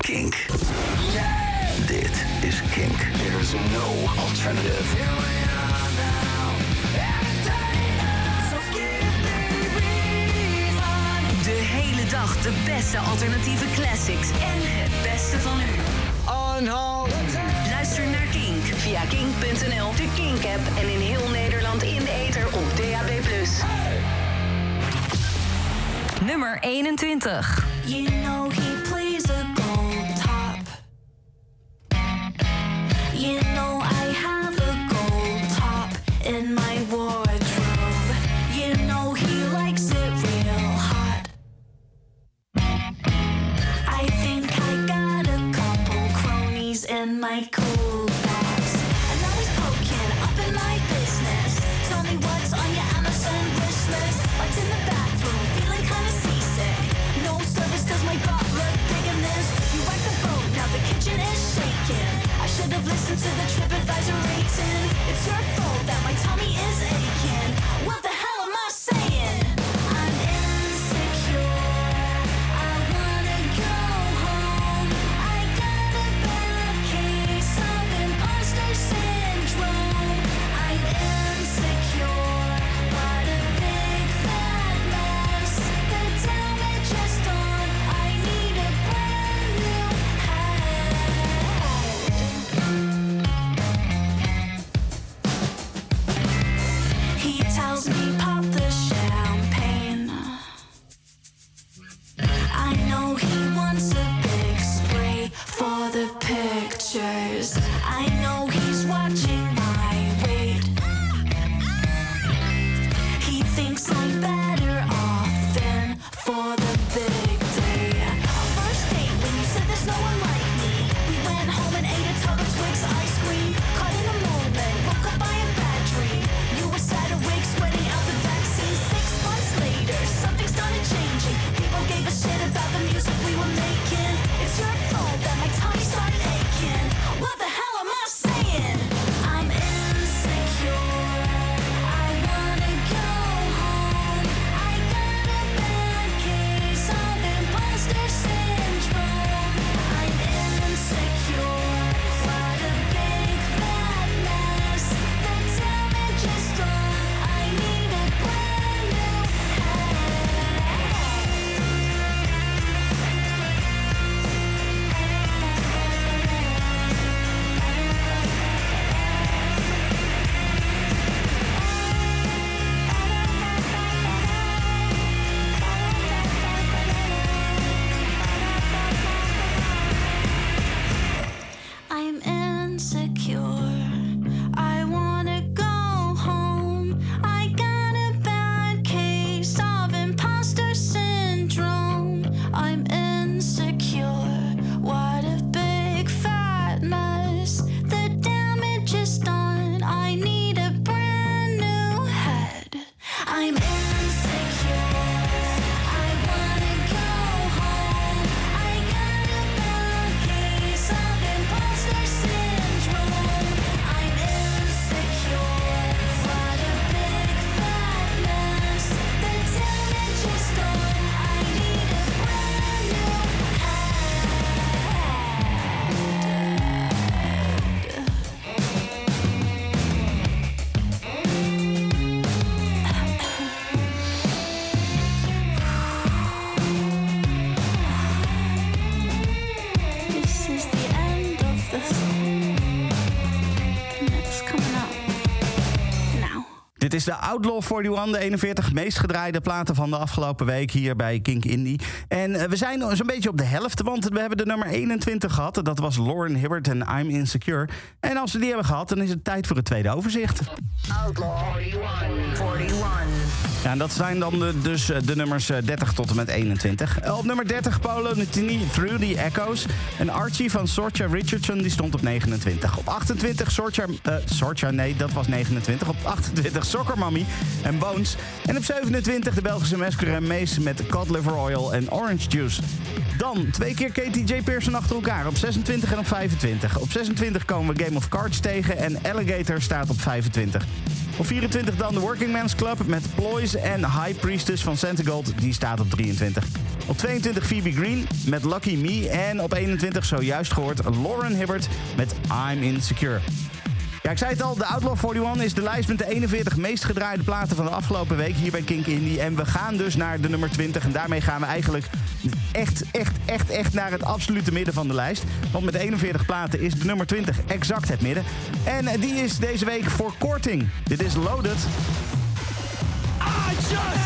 Kink. Dit is Kink. There's no alternative. De hele dag de beste alternatieve classics en het beste van u. Luister naar Kink via kink.nl, de Kink-app en in heel Nederland in de ether op DAB+. Nummer 21. You know is de Outlaw 41, de 41 meest gedraaide platen van de afgelopen week hier bij Kink Indie. En eh, we zijn zo'n beetje op de helft, want we hebben de nummer 21 gehad. Dat was Lauren Hibbert en I'm Insecure. En als we die hebben gehad, dan is het tijd voor het tweede overzicht. Outlaw 41. 41. Ja, en dat zijn dan de, dus eh, de nummers eh, 30 tot en met 21. Eh, Op nummer 30 Polo Nutini Through the Echoes. En Archie van Sorcha Richardson die stond op 29. Op 28 Sorcha... eh Sorcha, nee, dat was 29. Op 28 Soccer Mommy en Bones. En op 27 de Belgische Masquerade Mace met Cod Liver Oil en Orange Juice. Dan twee keer Katie J. Pearson achter elkaar op 26 en op 25. Op 26 komen we Game of Cards tegen en Alligator staat op 25. Op 24 dan de Working Men's Club met Ploys en High Priestess van Gold. Die staat op 23. Op 22 Phoebe Green met Lucky Me. En op 21 zojuist gehoord Lauren Hibbert met I'm Insecure. Ik zei het al, de Outlaw 41 is de lijst met de 41 meest gedraaide platen van de afgelopen week hier bij Kink Indie. En we gaan dus naar de nummer 20 en daarmee gaan we eigenlijk echt, echt, echt, echt naar het absolute midden van de lijst. Want met 41 platen is de nummer 20 exact het midden. En die is deze week voor korting. Dit is Loaded. I just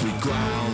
every ground.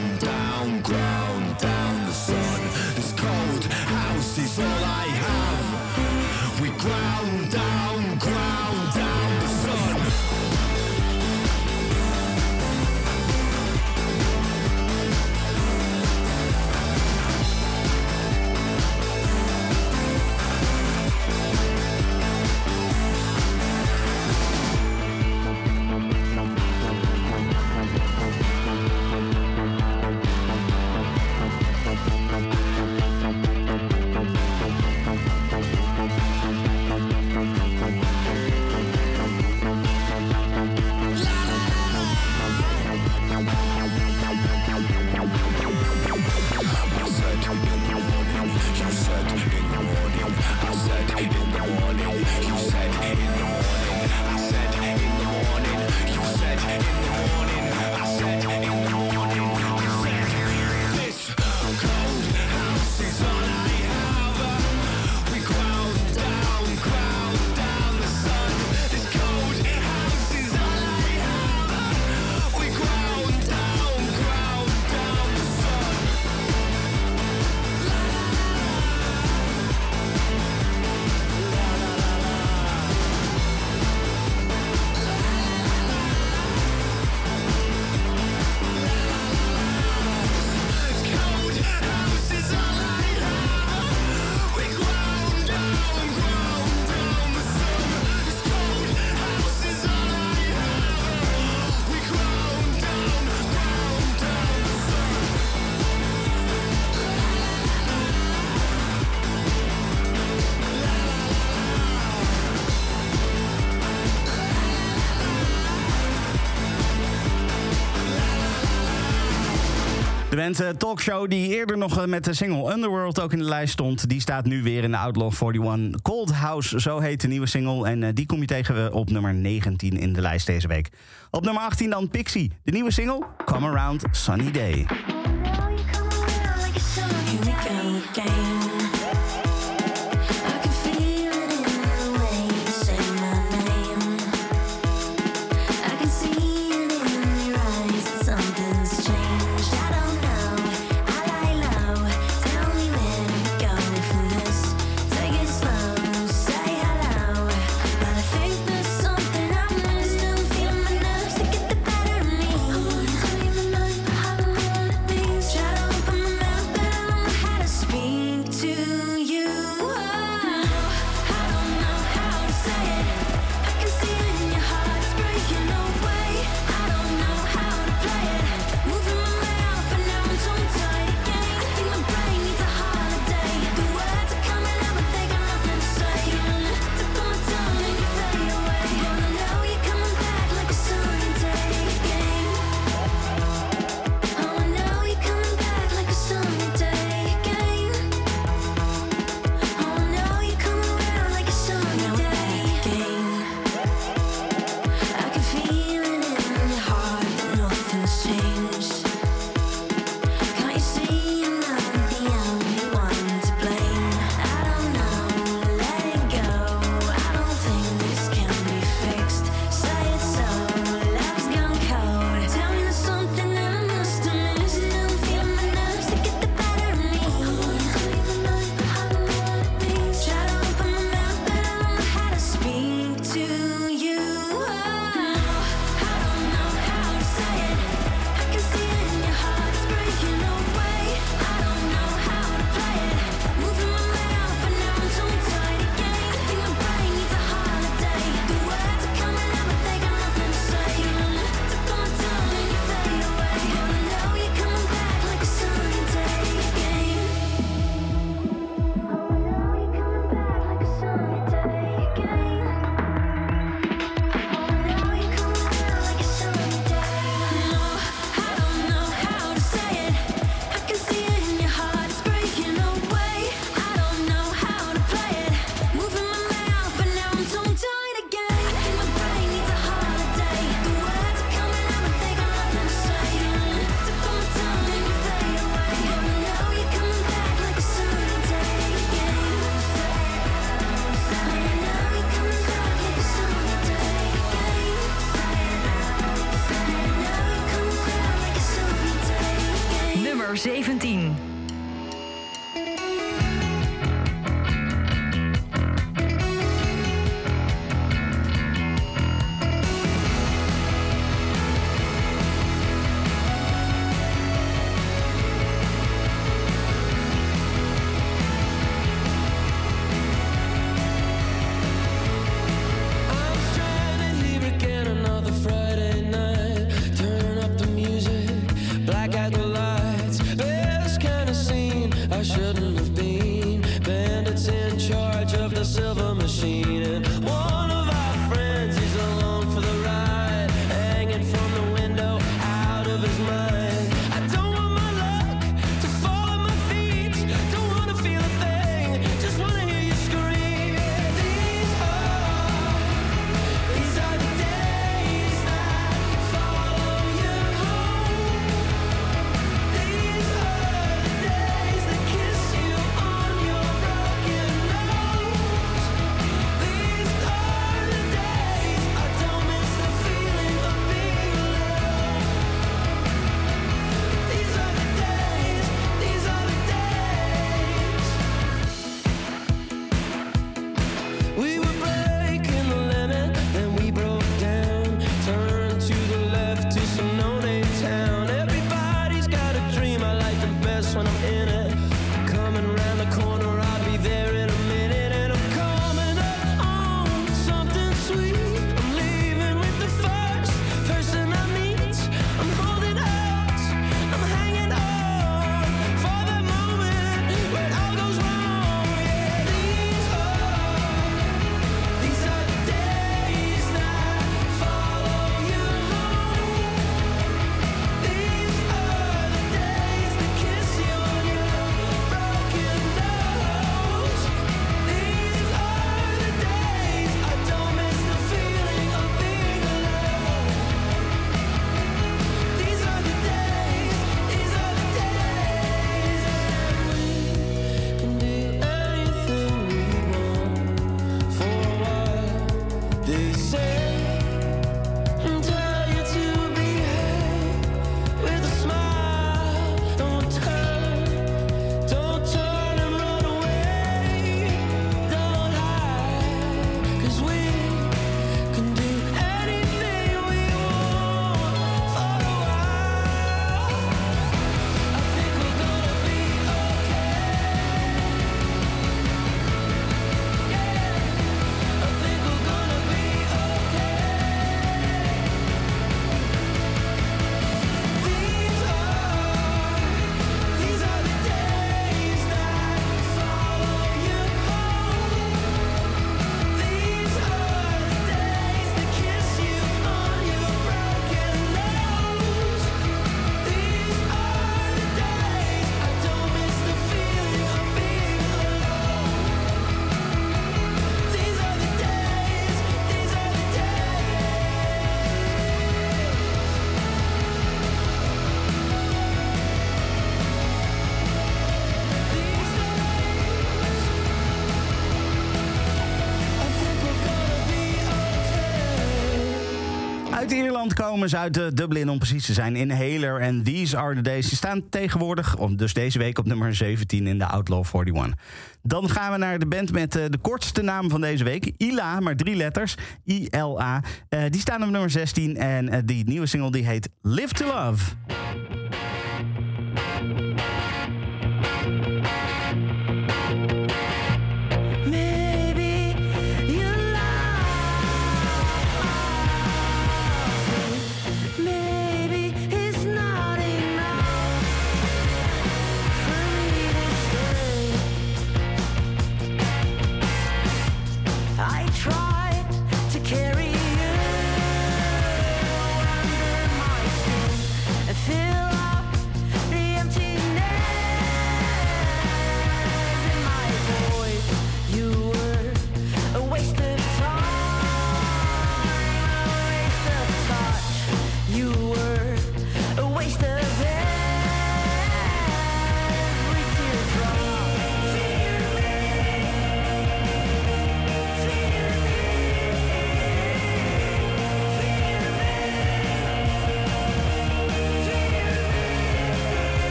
De band eh, Talkshow, die eerder nog eh, met de single Underworld ook in de lijst stond... die staat nu weer in de Outlaw 41 Cold House. Zo heet de nieuwe single. En eh, die kom je tegen op nummer 19 in de lijst deze week. Op nummer 18 dan Pixie. De nieuwe single Come Around Sunny Day. komen ze uit eh, Dublin om precies te zijn. Inhaler en These Are The Days. Die staan tegenwoordig, dus deze week op nummer 17 in de Outlaw 41. Dan gaan we naar de band met eh, de kortste naam van deze week. ILA, maar drie letters. I-L-A. Eh, die staan op nummer 16 en die nieuwe single die heet Live To Love.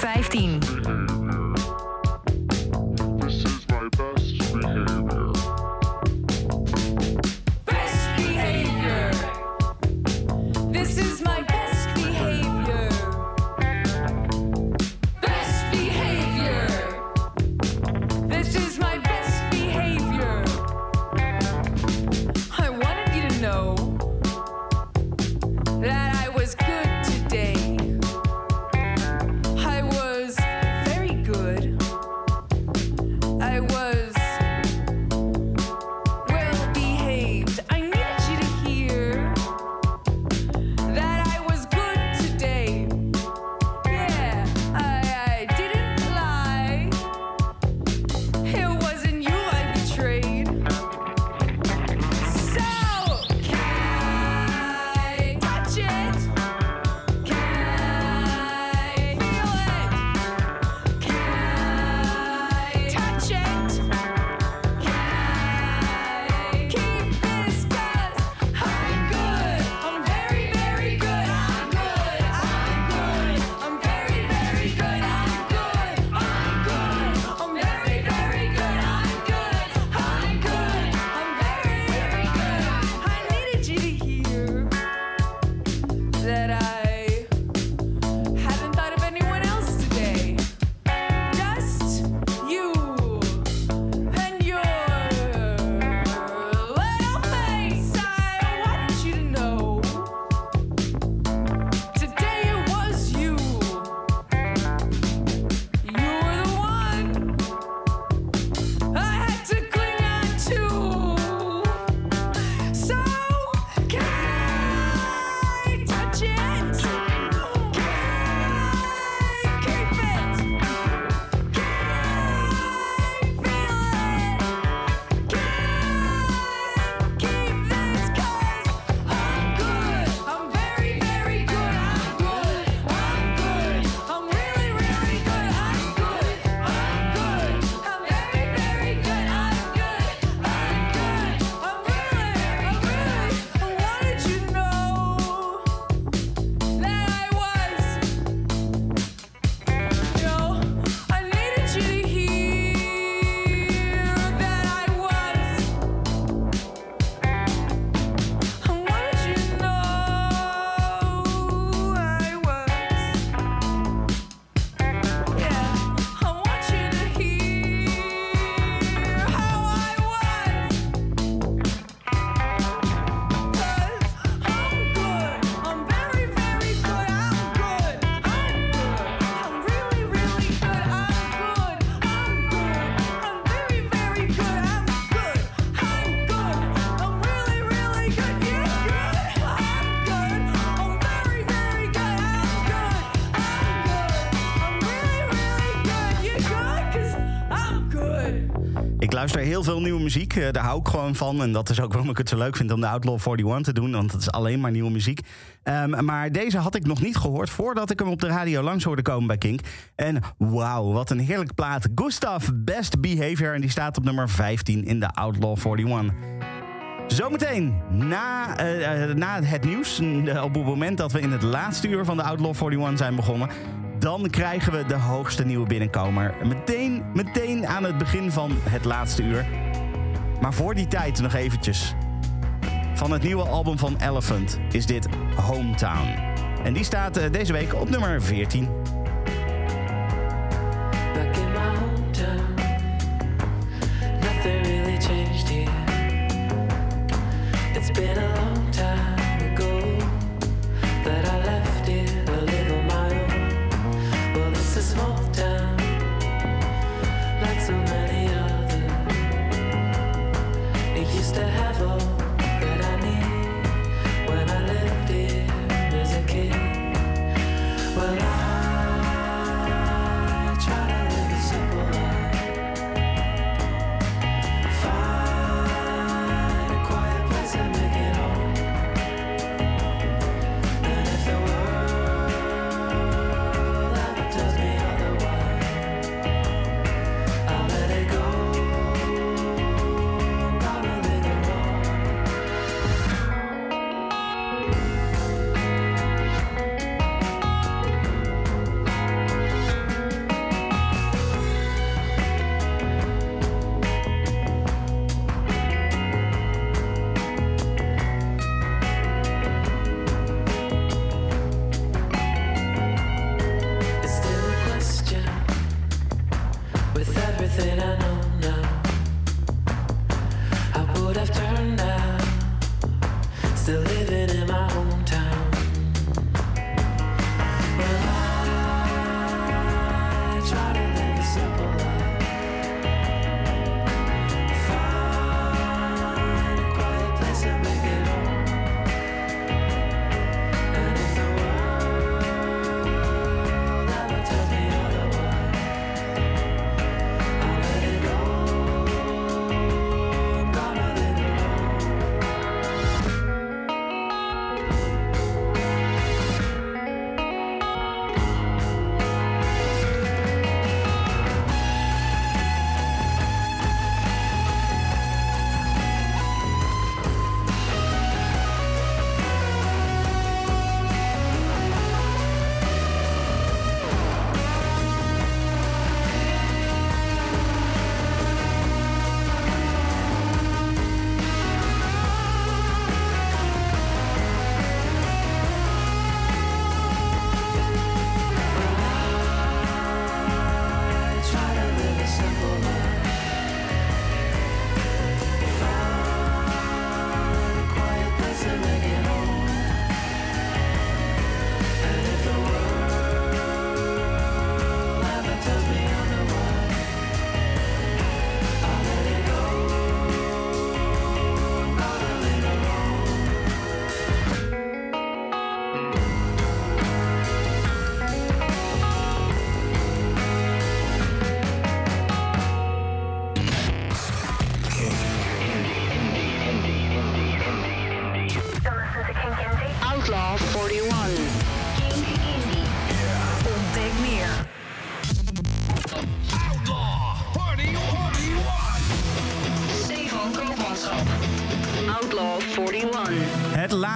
15. veel nieuwe muziek. Eh, daar hou ik gewoon van. En dat is ook waarom ik het zo leuk vind om de Outlaw 41 te doen. Want het is alleen maar nieuwe muziek. Ehm, maar deze had ik nog niet gehoord voordat ik hem op de radio langs hoorde komen bij Kink. En wauw, wat een heerlijk plaat. Gustav Best Behavior. En die staat op nummer 15 in de Outlaw 41. Zometeen, na, eh, eh, na het nieuws, op het moment dat we in het laatste uur van de Outlaw 41 zijn begonnen, dan krijgen we de hoogste nieuwe binnenkomer. Meteen, meteen aan het begin van het laatste uur. Maar voor die tijd nog eventjes. Van het nieuwe album van Elephant is dit Hometown. En die staat eh, deze week op nummer 14.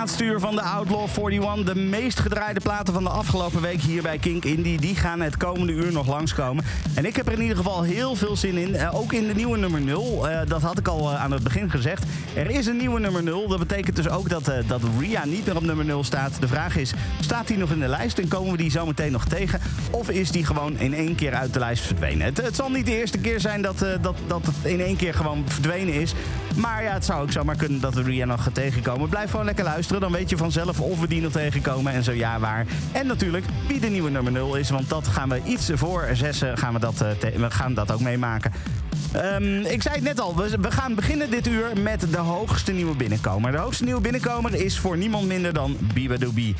Laatste uur van de Outlaw 41. De meest gedraaide platen van de afgelopen week hier bij Kink Indie. Die gaan het komende uur nog langskomen. En ik heb er in ieder geval heel veel zin in. Eh, ook in de nieuwe nummer 0. Eh, dat had ik al eh, aan het begin gezegd. Er is een nieuwe nummer 0. Dat betekent dus ook dat, dat Ria niet meer op nummer 0 staat. De vraag is, staat die nog in de lijst en komen we die zo meteen nog tegen? Of is die gewoon in één keer uit de lijst verdwenen? Het, het zal niet de eerste keer zijn dat, dat, dat het in één keer gewoon verdwenen is. Maar ja, het zou ook zomaar kunnen dat we Ria nog gaat tegenkomen. Blijf gewoon lekker luisteren. Dan weet je vanzelf of we die nog tegenkomen. En zo ja, waar. En natuurlijk wie de nieuwe nummer 0 is. Want dat gaan we iets voor zessen gaan we dat, eh, we gaan dat ook meemaken. Ehm, ik zei het net al, we, gaan beginnen dit uur met de hoogste nieuwe binnenkomer. De hoogste nieuwe binnenkomer is voor niemand minder dan Bibadoobie.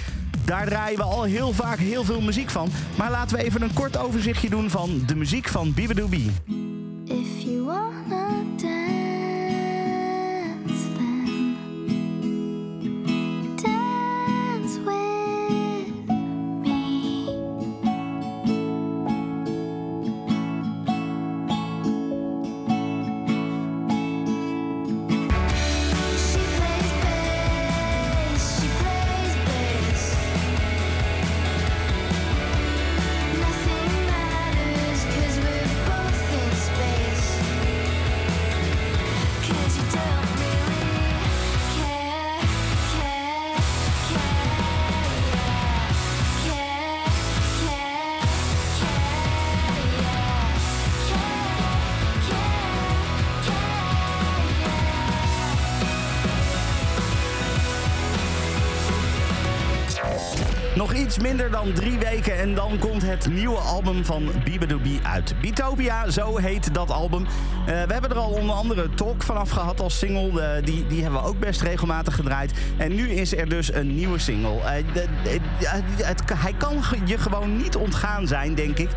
Daar draaien we al heel vaak heel veel muziek van. Maar laten we even een kort overzichtje doen van de muziek van Bibadoobie. If minder dan drie weken en dan komt het nieuwe album van Bibadoobie uit. Bitopia, zo heet dat album. Eh, we hebben er al onder andere Talk vanaf gehad als single. Eh, die, die hebben we ook best regelmatig gedraaid. En nu is er dus een nieuwe single. Eh, het, hij kan je gewoon niet ontgaan zijn, denk ik.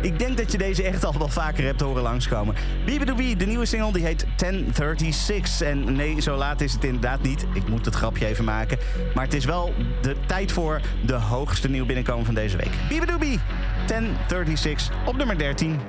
Ik denk dat je deze echt al wel vaker hebt horen langskomen. Bibadoobie, de nieuwe single, die heet 1036. En nee, zo laat is het inderdaad niet. Ik moet het grapje even maken. Maar het is wel de tijd voor de hoogste nieuw binnenkomen van deze week. Bibadoobie, 1036 op nummer 13.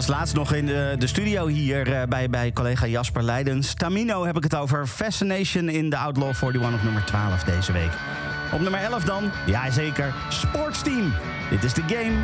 als laatst nog in de, de studio hier eh, bij, bij collega Jasper Leidens. Tamino heb ik het over. Fascination in de Outlaw 41 op nummer 12 deze week. Op nummer 11 dan, ja zeker, Sportsteam. Dit is de game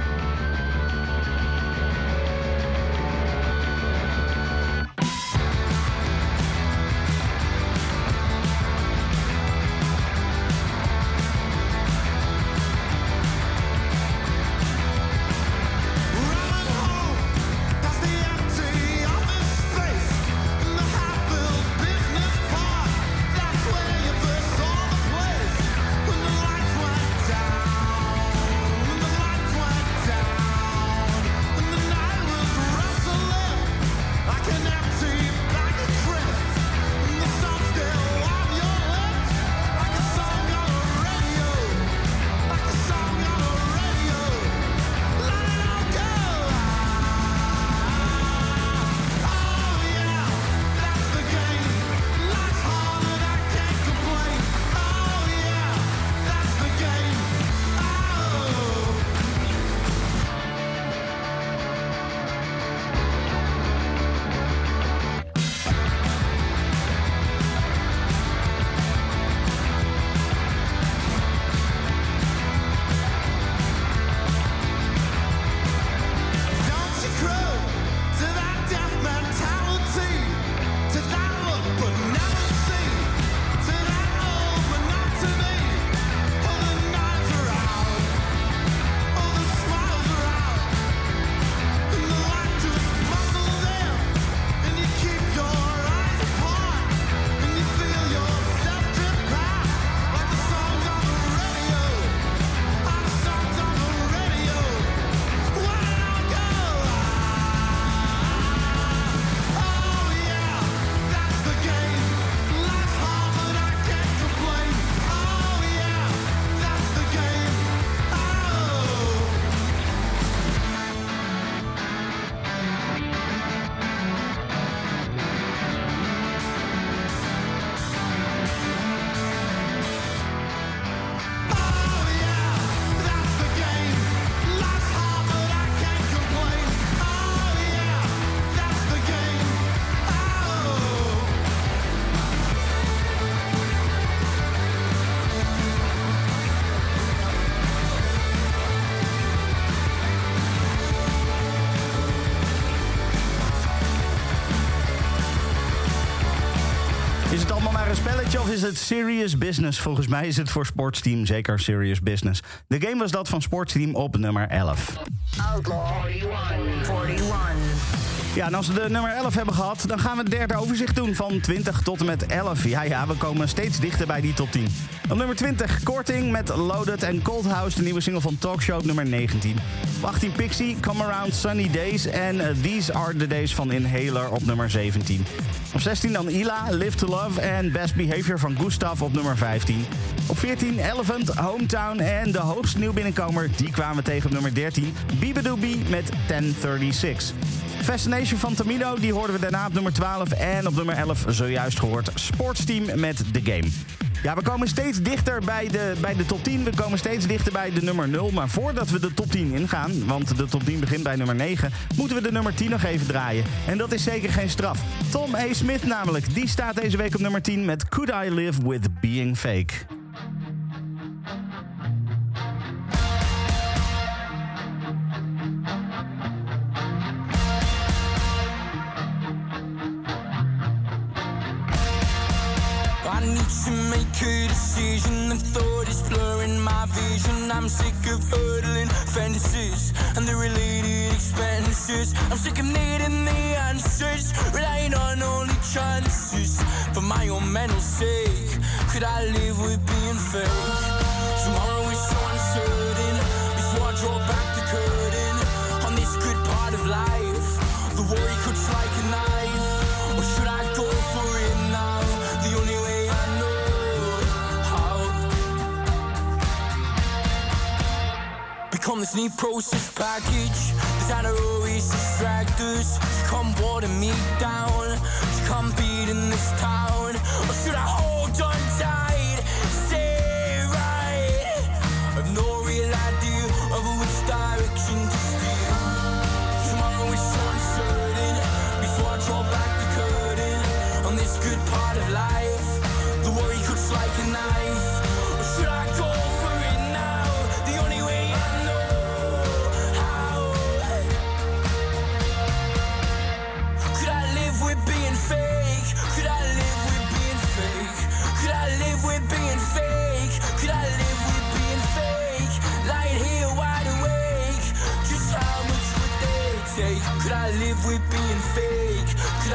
is het serious business? Volgens mij is het voor Sportsteam zeker serious business. De game was dat van Sportsteam op nummer 11. Outlaw 41. 41. Ja, en als we de nummer 11 hebben gehad, dan gaan we het derde overzicht doen van 20 tot en met 11. Ja, ja, we komen steeds dichter bij die top 10. Op nummer 20, Korting met Loaded en Cold House, de nieuwe single van Talkshow nummer 19. Op 18, Pixie, Come Around Sunny Days en eh, These Are The Days van Inhaler op nummer 17. Op 16 dan Ila, Live To Love en Best Behavior van Gustav op nummer 15. Op 14 Elephant, Hometown en de hoogste nieuw binnenkomer, die kwamen we tegen op nummer 13. Bibadoobie met 1036. Fascination van Tamino, die hoorden we daarna op nummer 12. En op nummer 11 zojuist gehoord Sportsteam met The Game. Ja, we komen steeds dichter bij de, bij de top 10. We komen steeds dichter bij de nummer 0. Maar voordat we de top 10 ingaan, want de top 10 begint bij nummer 9... moeten we de nummer 10 nog even draaien. En dat is zeker geen straf. Tom A. Smith namelijk, die staat deze week op nummer 10 met Could I Live With Being Fake. Need to make a decision. The thought is blurring my vision. I'm sick of hurdling fences and the related expenses. I'm sick of needing the answers, relying on only chances. For my own mental sake, could I live with being fake? Tomorrow is so uncertain. Before I draw back the curtain on this good part of life, the worry cuts like a knife. Become this neat process package. Designer always distract us. Come water me down. Come beating this town. Or should I hold on tight? Stay right. I've no real idea of which direction to steer. Tomorrow is so uncertain. Before I draw back the curtain on this good part of life, the worry cuts like a knife. Live with being fake? Could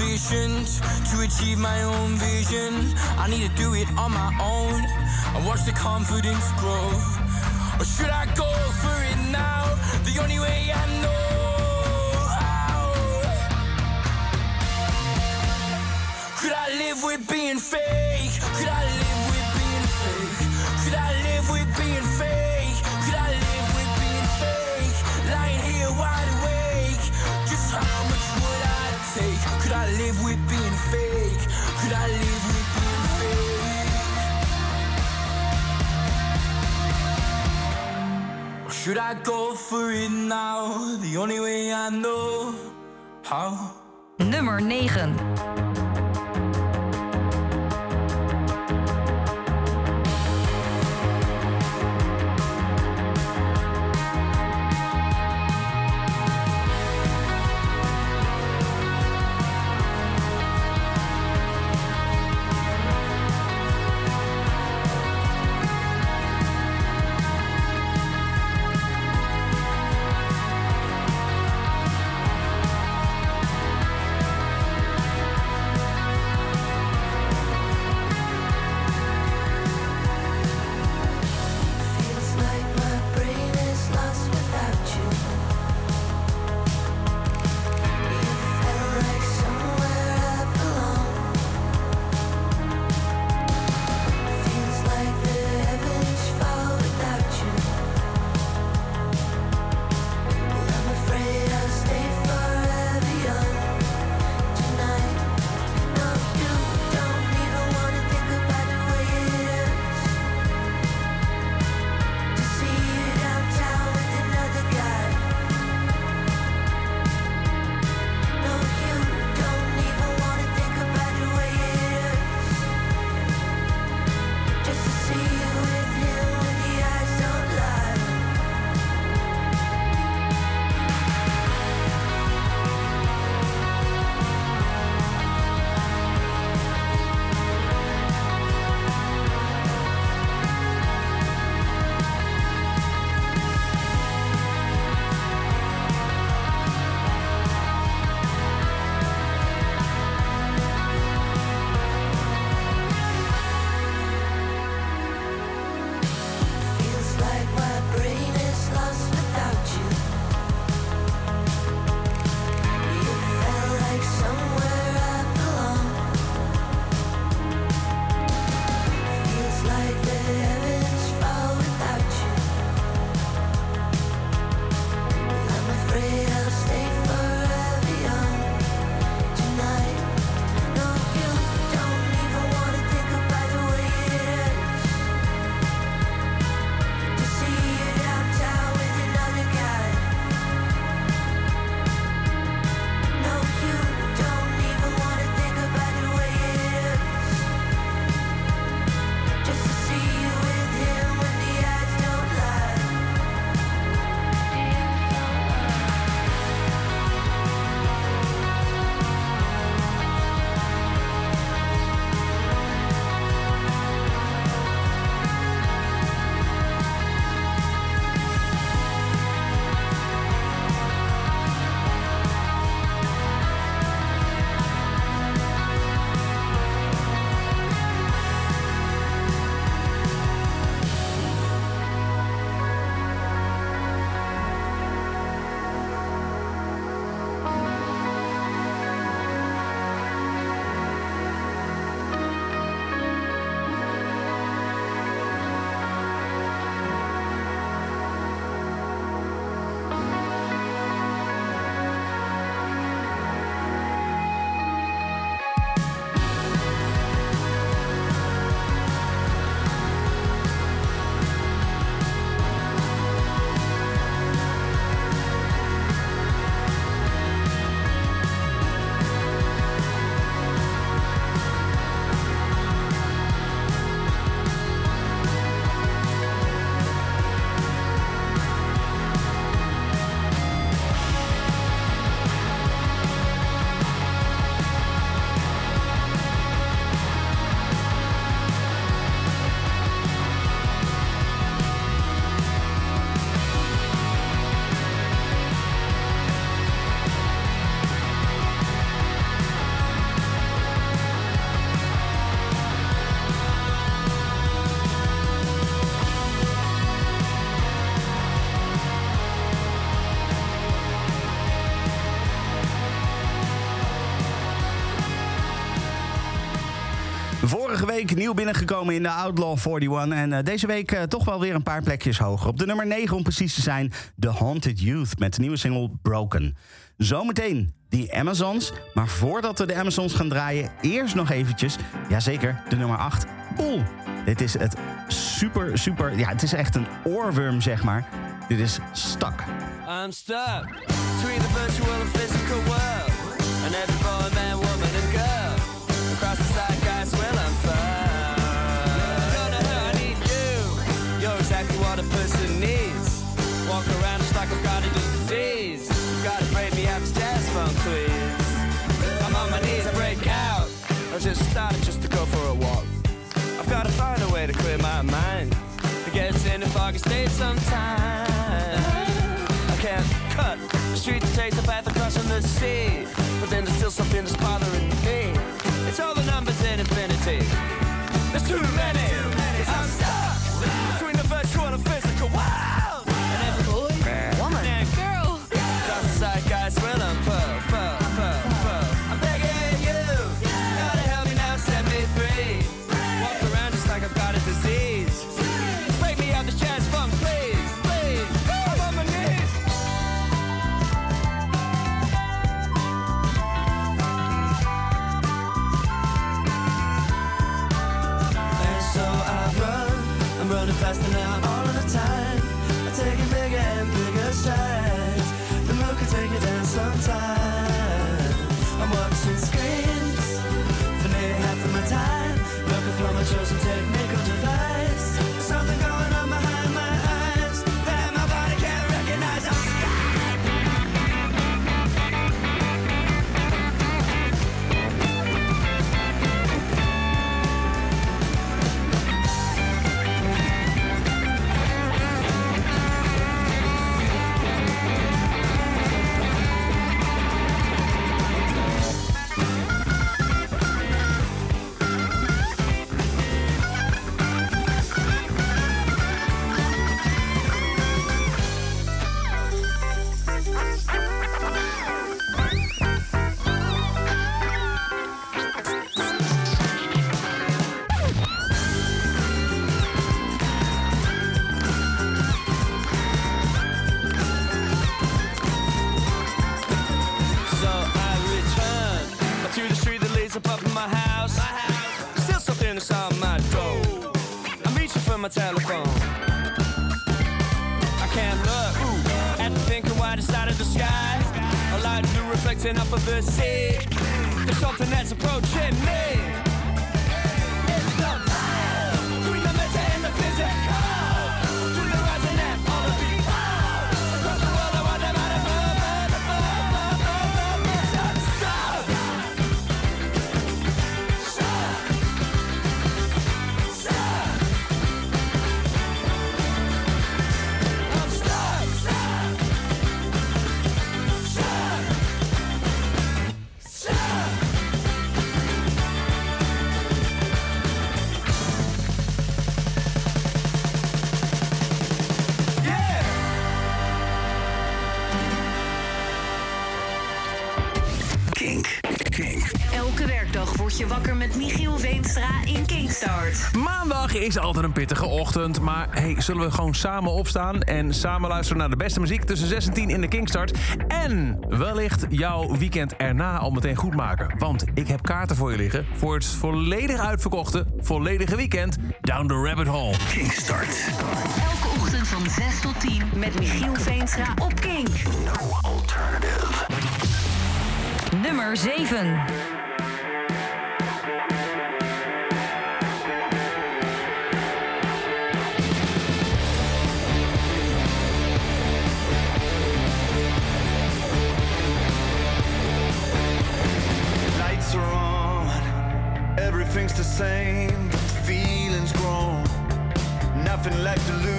self-sufficient to achieve my own vision. I need to do it on my own and watch the confidence grow. Or should I go for it now? The only way I know how. Could I live with being fake? Could I live should I go for it now? The only way I know how. Nummer 9. Vorige week nieuw binnengekomen in de Outlaw 41. En eh, deze week eh, toch wel weer een paar plekjes hoger. Op de nummer 9 om precies te zijn, The Haunted Youth met de nieuwe single Broken. Zometeen die Amazons. Maar voordat we de Amazons gaan draaien, eerst nog eventjes, jazeker, de nummer 8, Pool. Dit is het super, super, ja, het is echt een oorworm, zeg maar. Dit is Stuck. I'm stuck between the virtual physical world, to clear my mind. It gets in a foggy state sometimes. I can't cut the street that takes a path across from the sea. But then there's still something that's bothering My telephone. I can't look at the pink and white side of the sky. A light blue reflecting off of the sea. There's something that's approaching me. Is altijd een pittige ochtend, maar hey, zullen we gewoon samen opstaan en samen luisteren naar de beste muziek tussen 6 en 10 in de Kingstart. En wellicht jouw weekend erna al meteen goed maken. Want ik heb kaarten voor je liggen voor het volledig uitverkochte, volledige weekend Down the Rabbit Hole. Kingstart. Elke ochtend van 6 tot 10 met Michiel Veenstra op Kink. Nummer 7. Same, feeling's grown. Nothing left to lose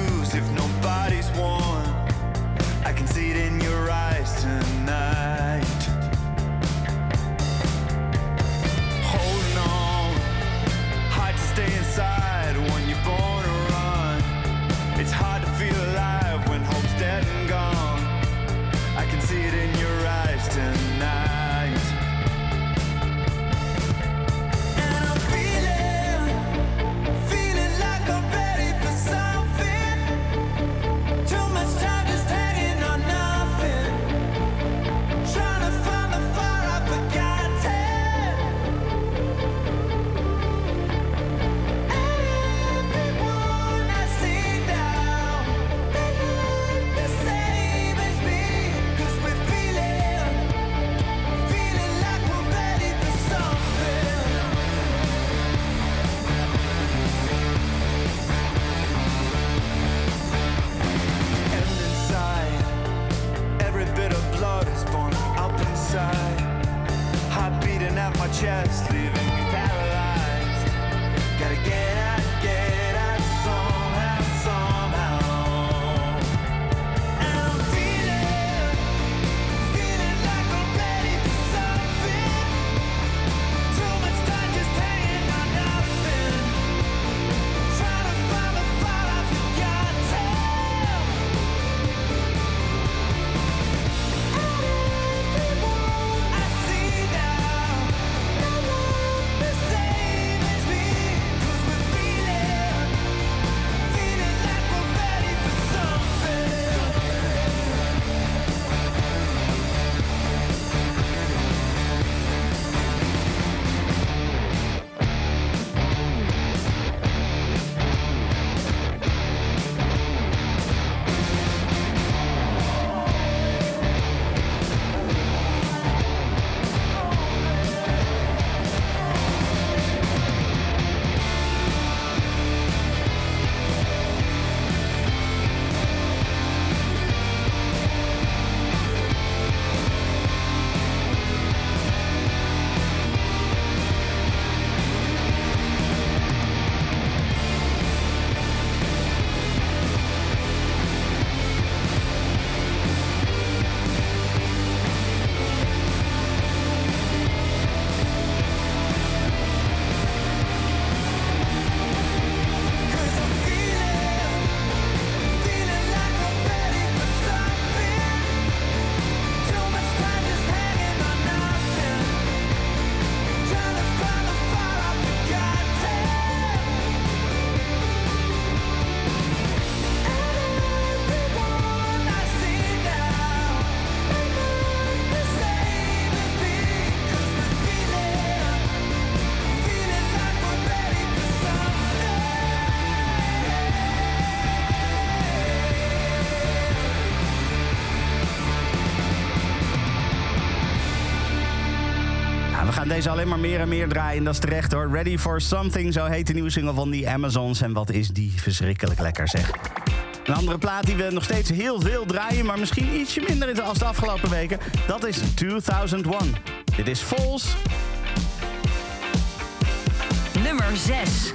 deze alleen maar meer en meer draaien. Dat is terecht hoor. Ready for Something, zo heet de nieuwe single van die Amazons. En wat is die verschrikkelijk lekker zeg. Een andere plaat die we nog steeds heel veel draaien... maar misschien ietsje minder is als de afgelopen weken... dat is 2001. Dit is Falls. Nummer 6.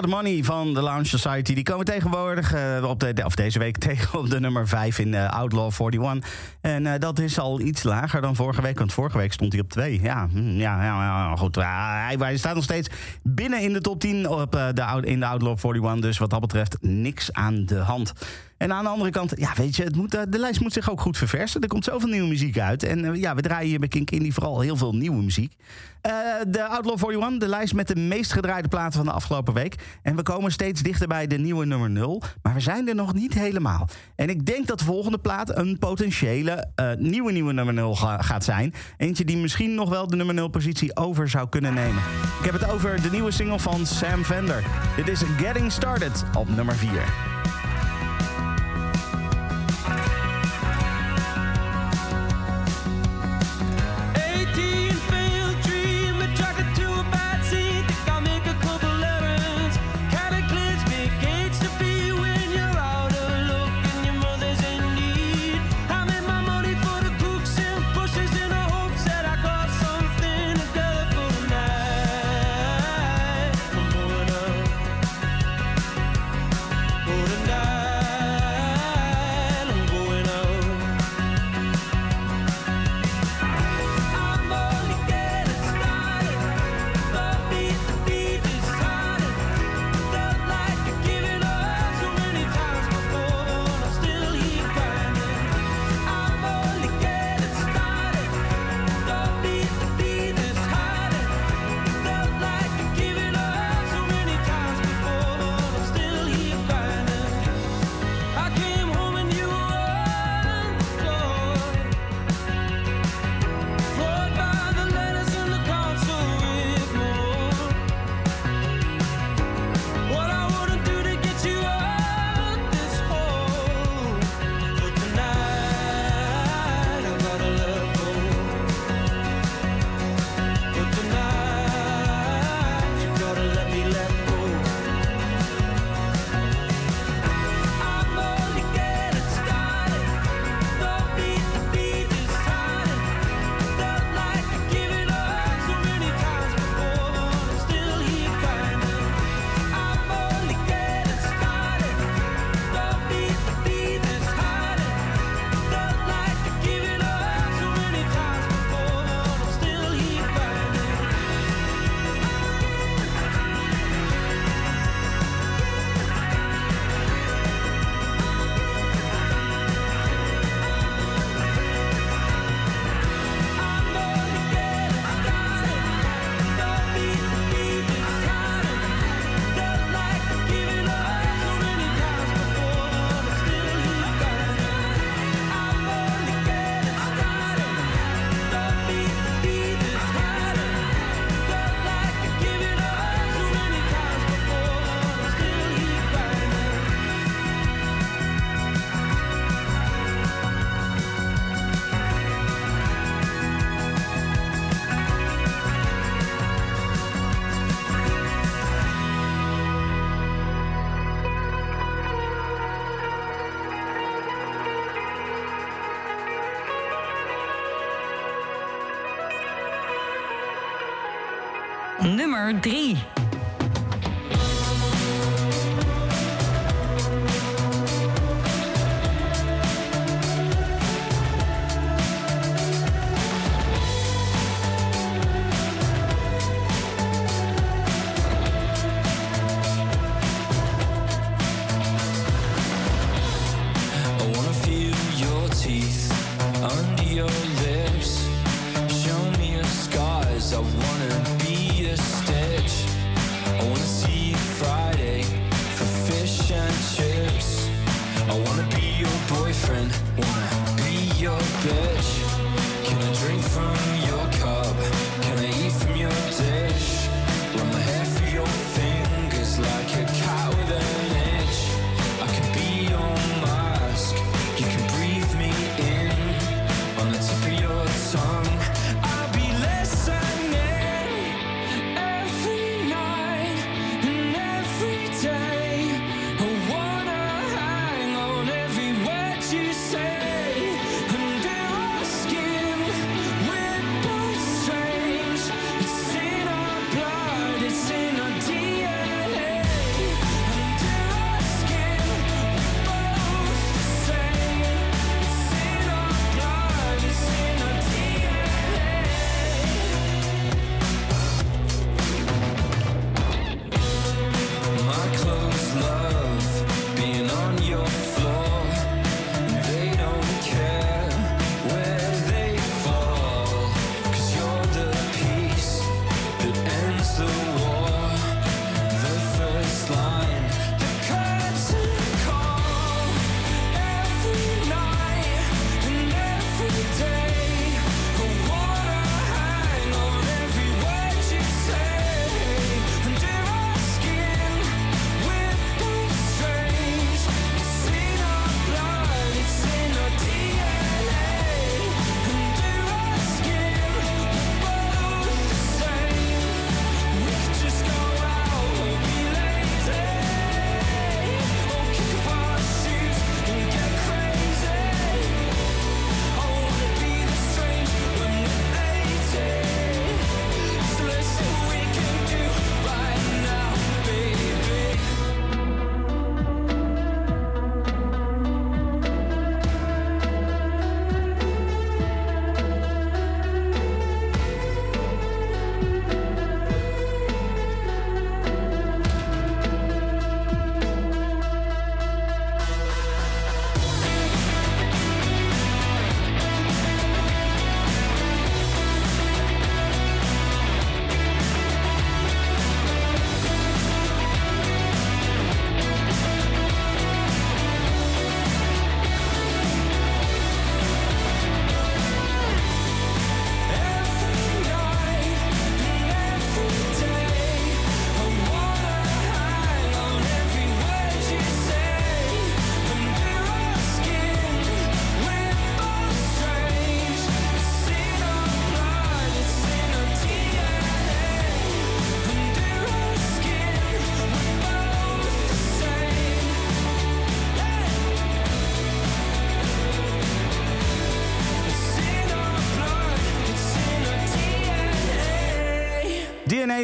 Blood Money van de Lounge Society. Die komen tegenwoordig, eh, op de, deze week, *laughs* tegen op de nummer 5 in eh, Outlaw 41. En eh, dat is al iets lager dan vorige week, want vorige week stond hij op 2. Ja, hm, ja, ja, ja, goed. Hij, hij staat nog steeds binnen in de top 10 op, de, in de Outlaw 41. Dus wat dat betreft niks aan de hand. En aan de andere kant, ja, weet je, het moet, eh, de lijst moet zich ook goed verversen. Er komt zoveel nieuwe muziek uit. En eh, ja, we draaien hier bij Kink Indie vooral heel veel nieuwe muziek. Eh, de Outlaw 41, de lijst met de meest gedraaide platen van de afgelopen week. En we komen steeds dichter bij de nieuwe nummer 0. Maar we zijn er nog niet helemaal. En ik denk dat de volgende plaat een potentiële nieuwe nieuwe nummer 0 ga- gaat zijn. Eentje die misschien nog wel de nummer 0 positie over zou kunnen nemen. Ik heb het over de nieuwe single van Sam Fender. Dit is Getting Started op nummer 4. nummer 3.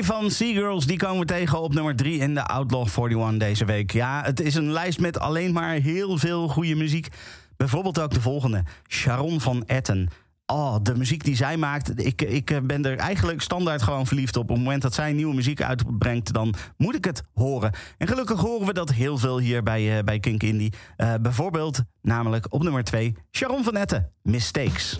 van van Seagirls, die komen we tegen op nummer 3 in de Outlaw 41 deze week. Ja, het is een lijst met alleen maar heel veel goede muziek. Bijvoorbeeld ook de volgende, Sharon van Etten. Oh, de muziek die zij maakt, ik, ik ben er eigenlijk standaard gewoon verliefd op. Op het moment dat zij nieuwe muziek uitbrengt, dan moet ik het horen. En gelukkig horen we dat heel veel hier bij, eh, bij Kink Indie. Eh, bijvoorbeeld, namelijk op nummer 2, Sharon van Etten, Mistakes.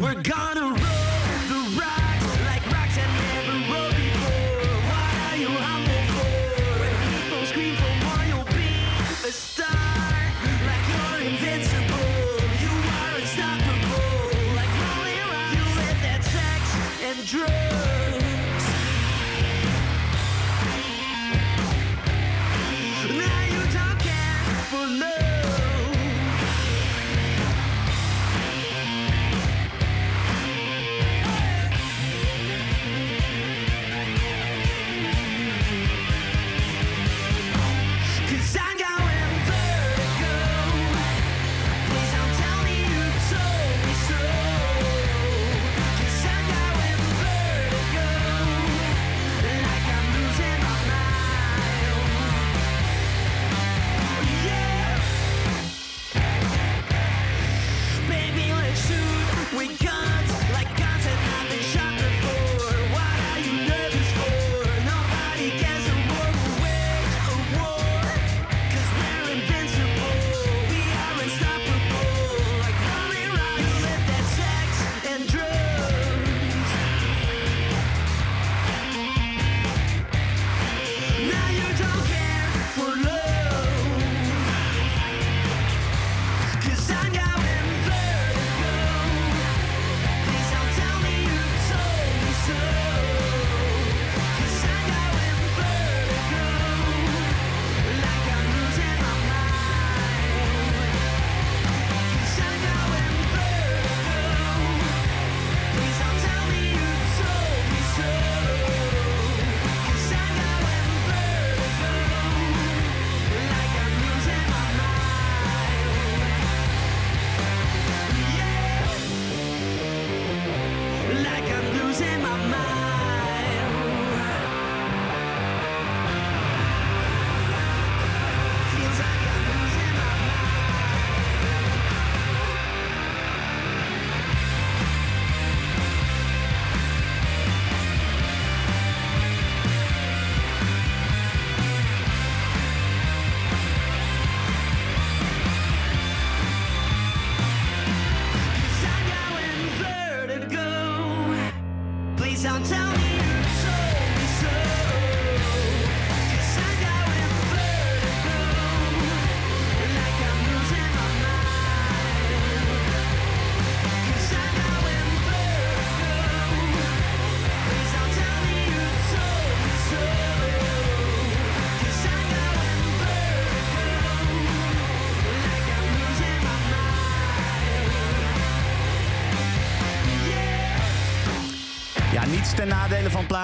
We're gonna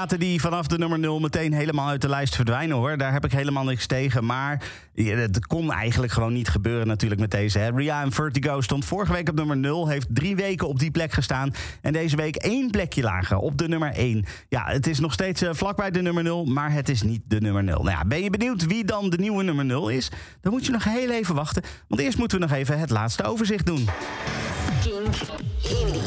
die vanaf de nummer 0 meteen helemaal uit de lijst verdwijnen hoor. Daar heb ik helemaal niks tegen. Maar het kon eigenlijk gewoon niet gebeuren natuurlijk met deze. Hè. Ria en Vertigo stond vorige week op nummer 0. Heeft drie weken op die plek gestaan. En deze week één plekje lager op de nummer 1. Ja, het is nog steeds eh, vlakbij de nummer 0. Maar het is niet de nummer 0. Nou ja, ben je benieuwd wie dan de nieuwe nummer 0 is? Dan moet je nog heel even wachten. Want eerst moeten we nog even het laatste overzicht doen. Kink Indie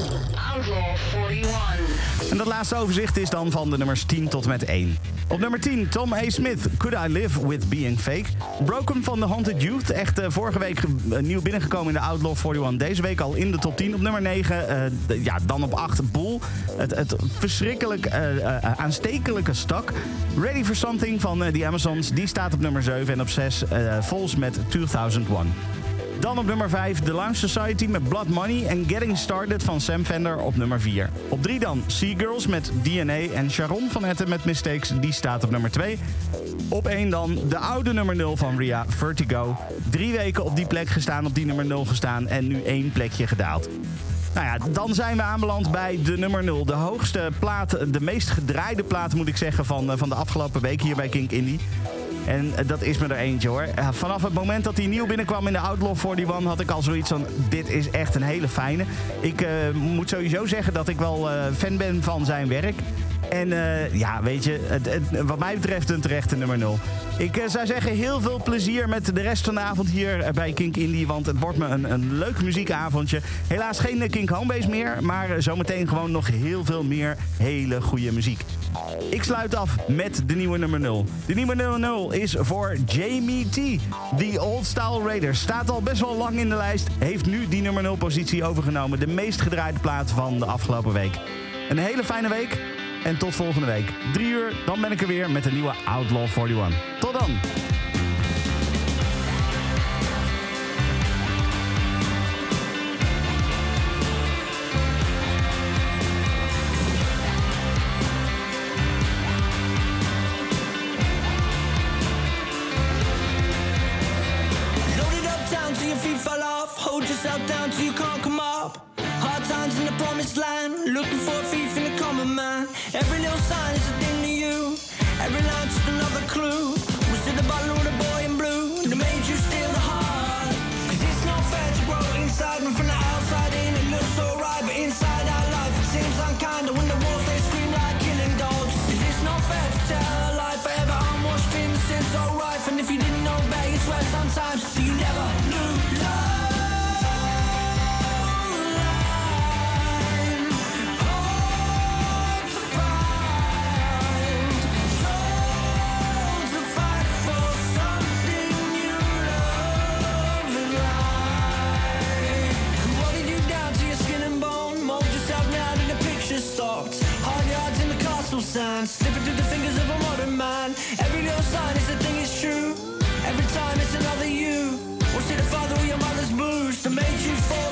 Outlaw 41. En dat laatste overzicht is dan van de nummers 10 tot met 1. Op nummer 10, Tom A. Smith, Could I Live With Being Fake. Broken van The Haunted Youth, echt eh, vorige week eh, nieuw binnengekomen in de Outlaw 41. Deze week al in de top 10. Op nummer 9, eh, de- ja, dan op 8, Boel. Het, het verschrikkelijk eh, eh, aanstekelijke stak. Ready for Something van eh, The Amazons, die staat op nummer 7. En op 6, eh Vols met 2001. Dan op nummer 5 The Lounge Society met Blood Money en Getting Started van Sam Fender op nummer 4. Op 3 dan Seagirls met DNA en Sharon van Etten met Mistakes, die staat op nummer 2. Op 1 dan de oude nummer 0 van Ria, Vertigo. Drie weken op die plek gestaan, op die nummer 0 gestaan en nu één plekje gedaald. Nou ja, dan zijn we aanbeland bij de nummer 0. De hoogste plaat, de meest gedraaide plaat moet ik zeggen van, eh, van de afgelopen week hier bij Kink Indie. En eh, dat is me er eentje hoor. Ja, vanaf het moment dat hij nieuw binnenkwam in de Outlaw 41 had ik al zoiets van: dit is echt een hele fijne. Ik eh, moet sowieso zeggen dat ik wel eh, fan ben van zijn werk. En eh, ja, weet je, het, wat mij betreft een terechte nummer 0. Ik eh, zou zeggen, heel veel plezier met de rest van de avond hier eh, bij Kink Indie. Want het wordt me een, een leuk muziekavondje. Helaas geen Kink Homebase meer. Maar zometeen gewoon nog heel veel meer hele goede muziek. Ik sluit af met de nieuwe nummer 0. De nieuwe nummer 0 is voor Jamie T. The Old Style Raiders. Staat al best wel lang in de lijst. Heeft nu die nummer 0 positie overgenomen. De meest gedraaide plaat van de afgelopen week. Een hele fijne week. En tot volgende week. Drie uur, dan ben ik er weer met de nieuwe Outlaw 41. Tot dan. Sand, slipping through the fingers of a modern man. Every little sign is the thing is true. Every time it's another you. Was it the father or your mother's blues that made you fall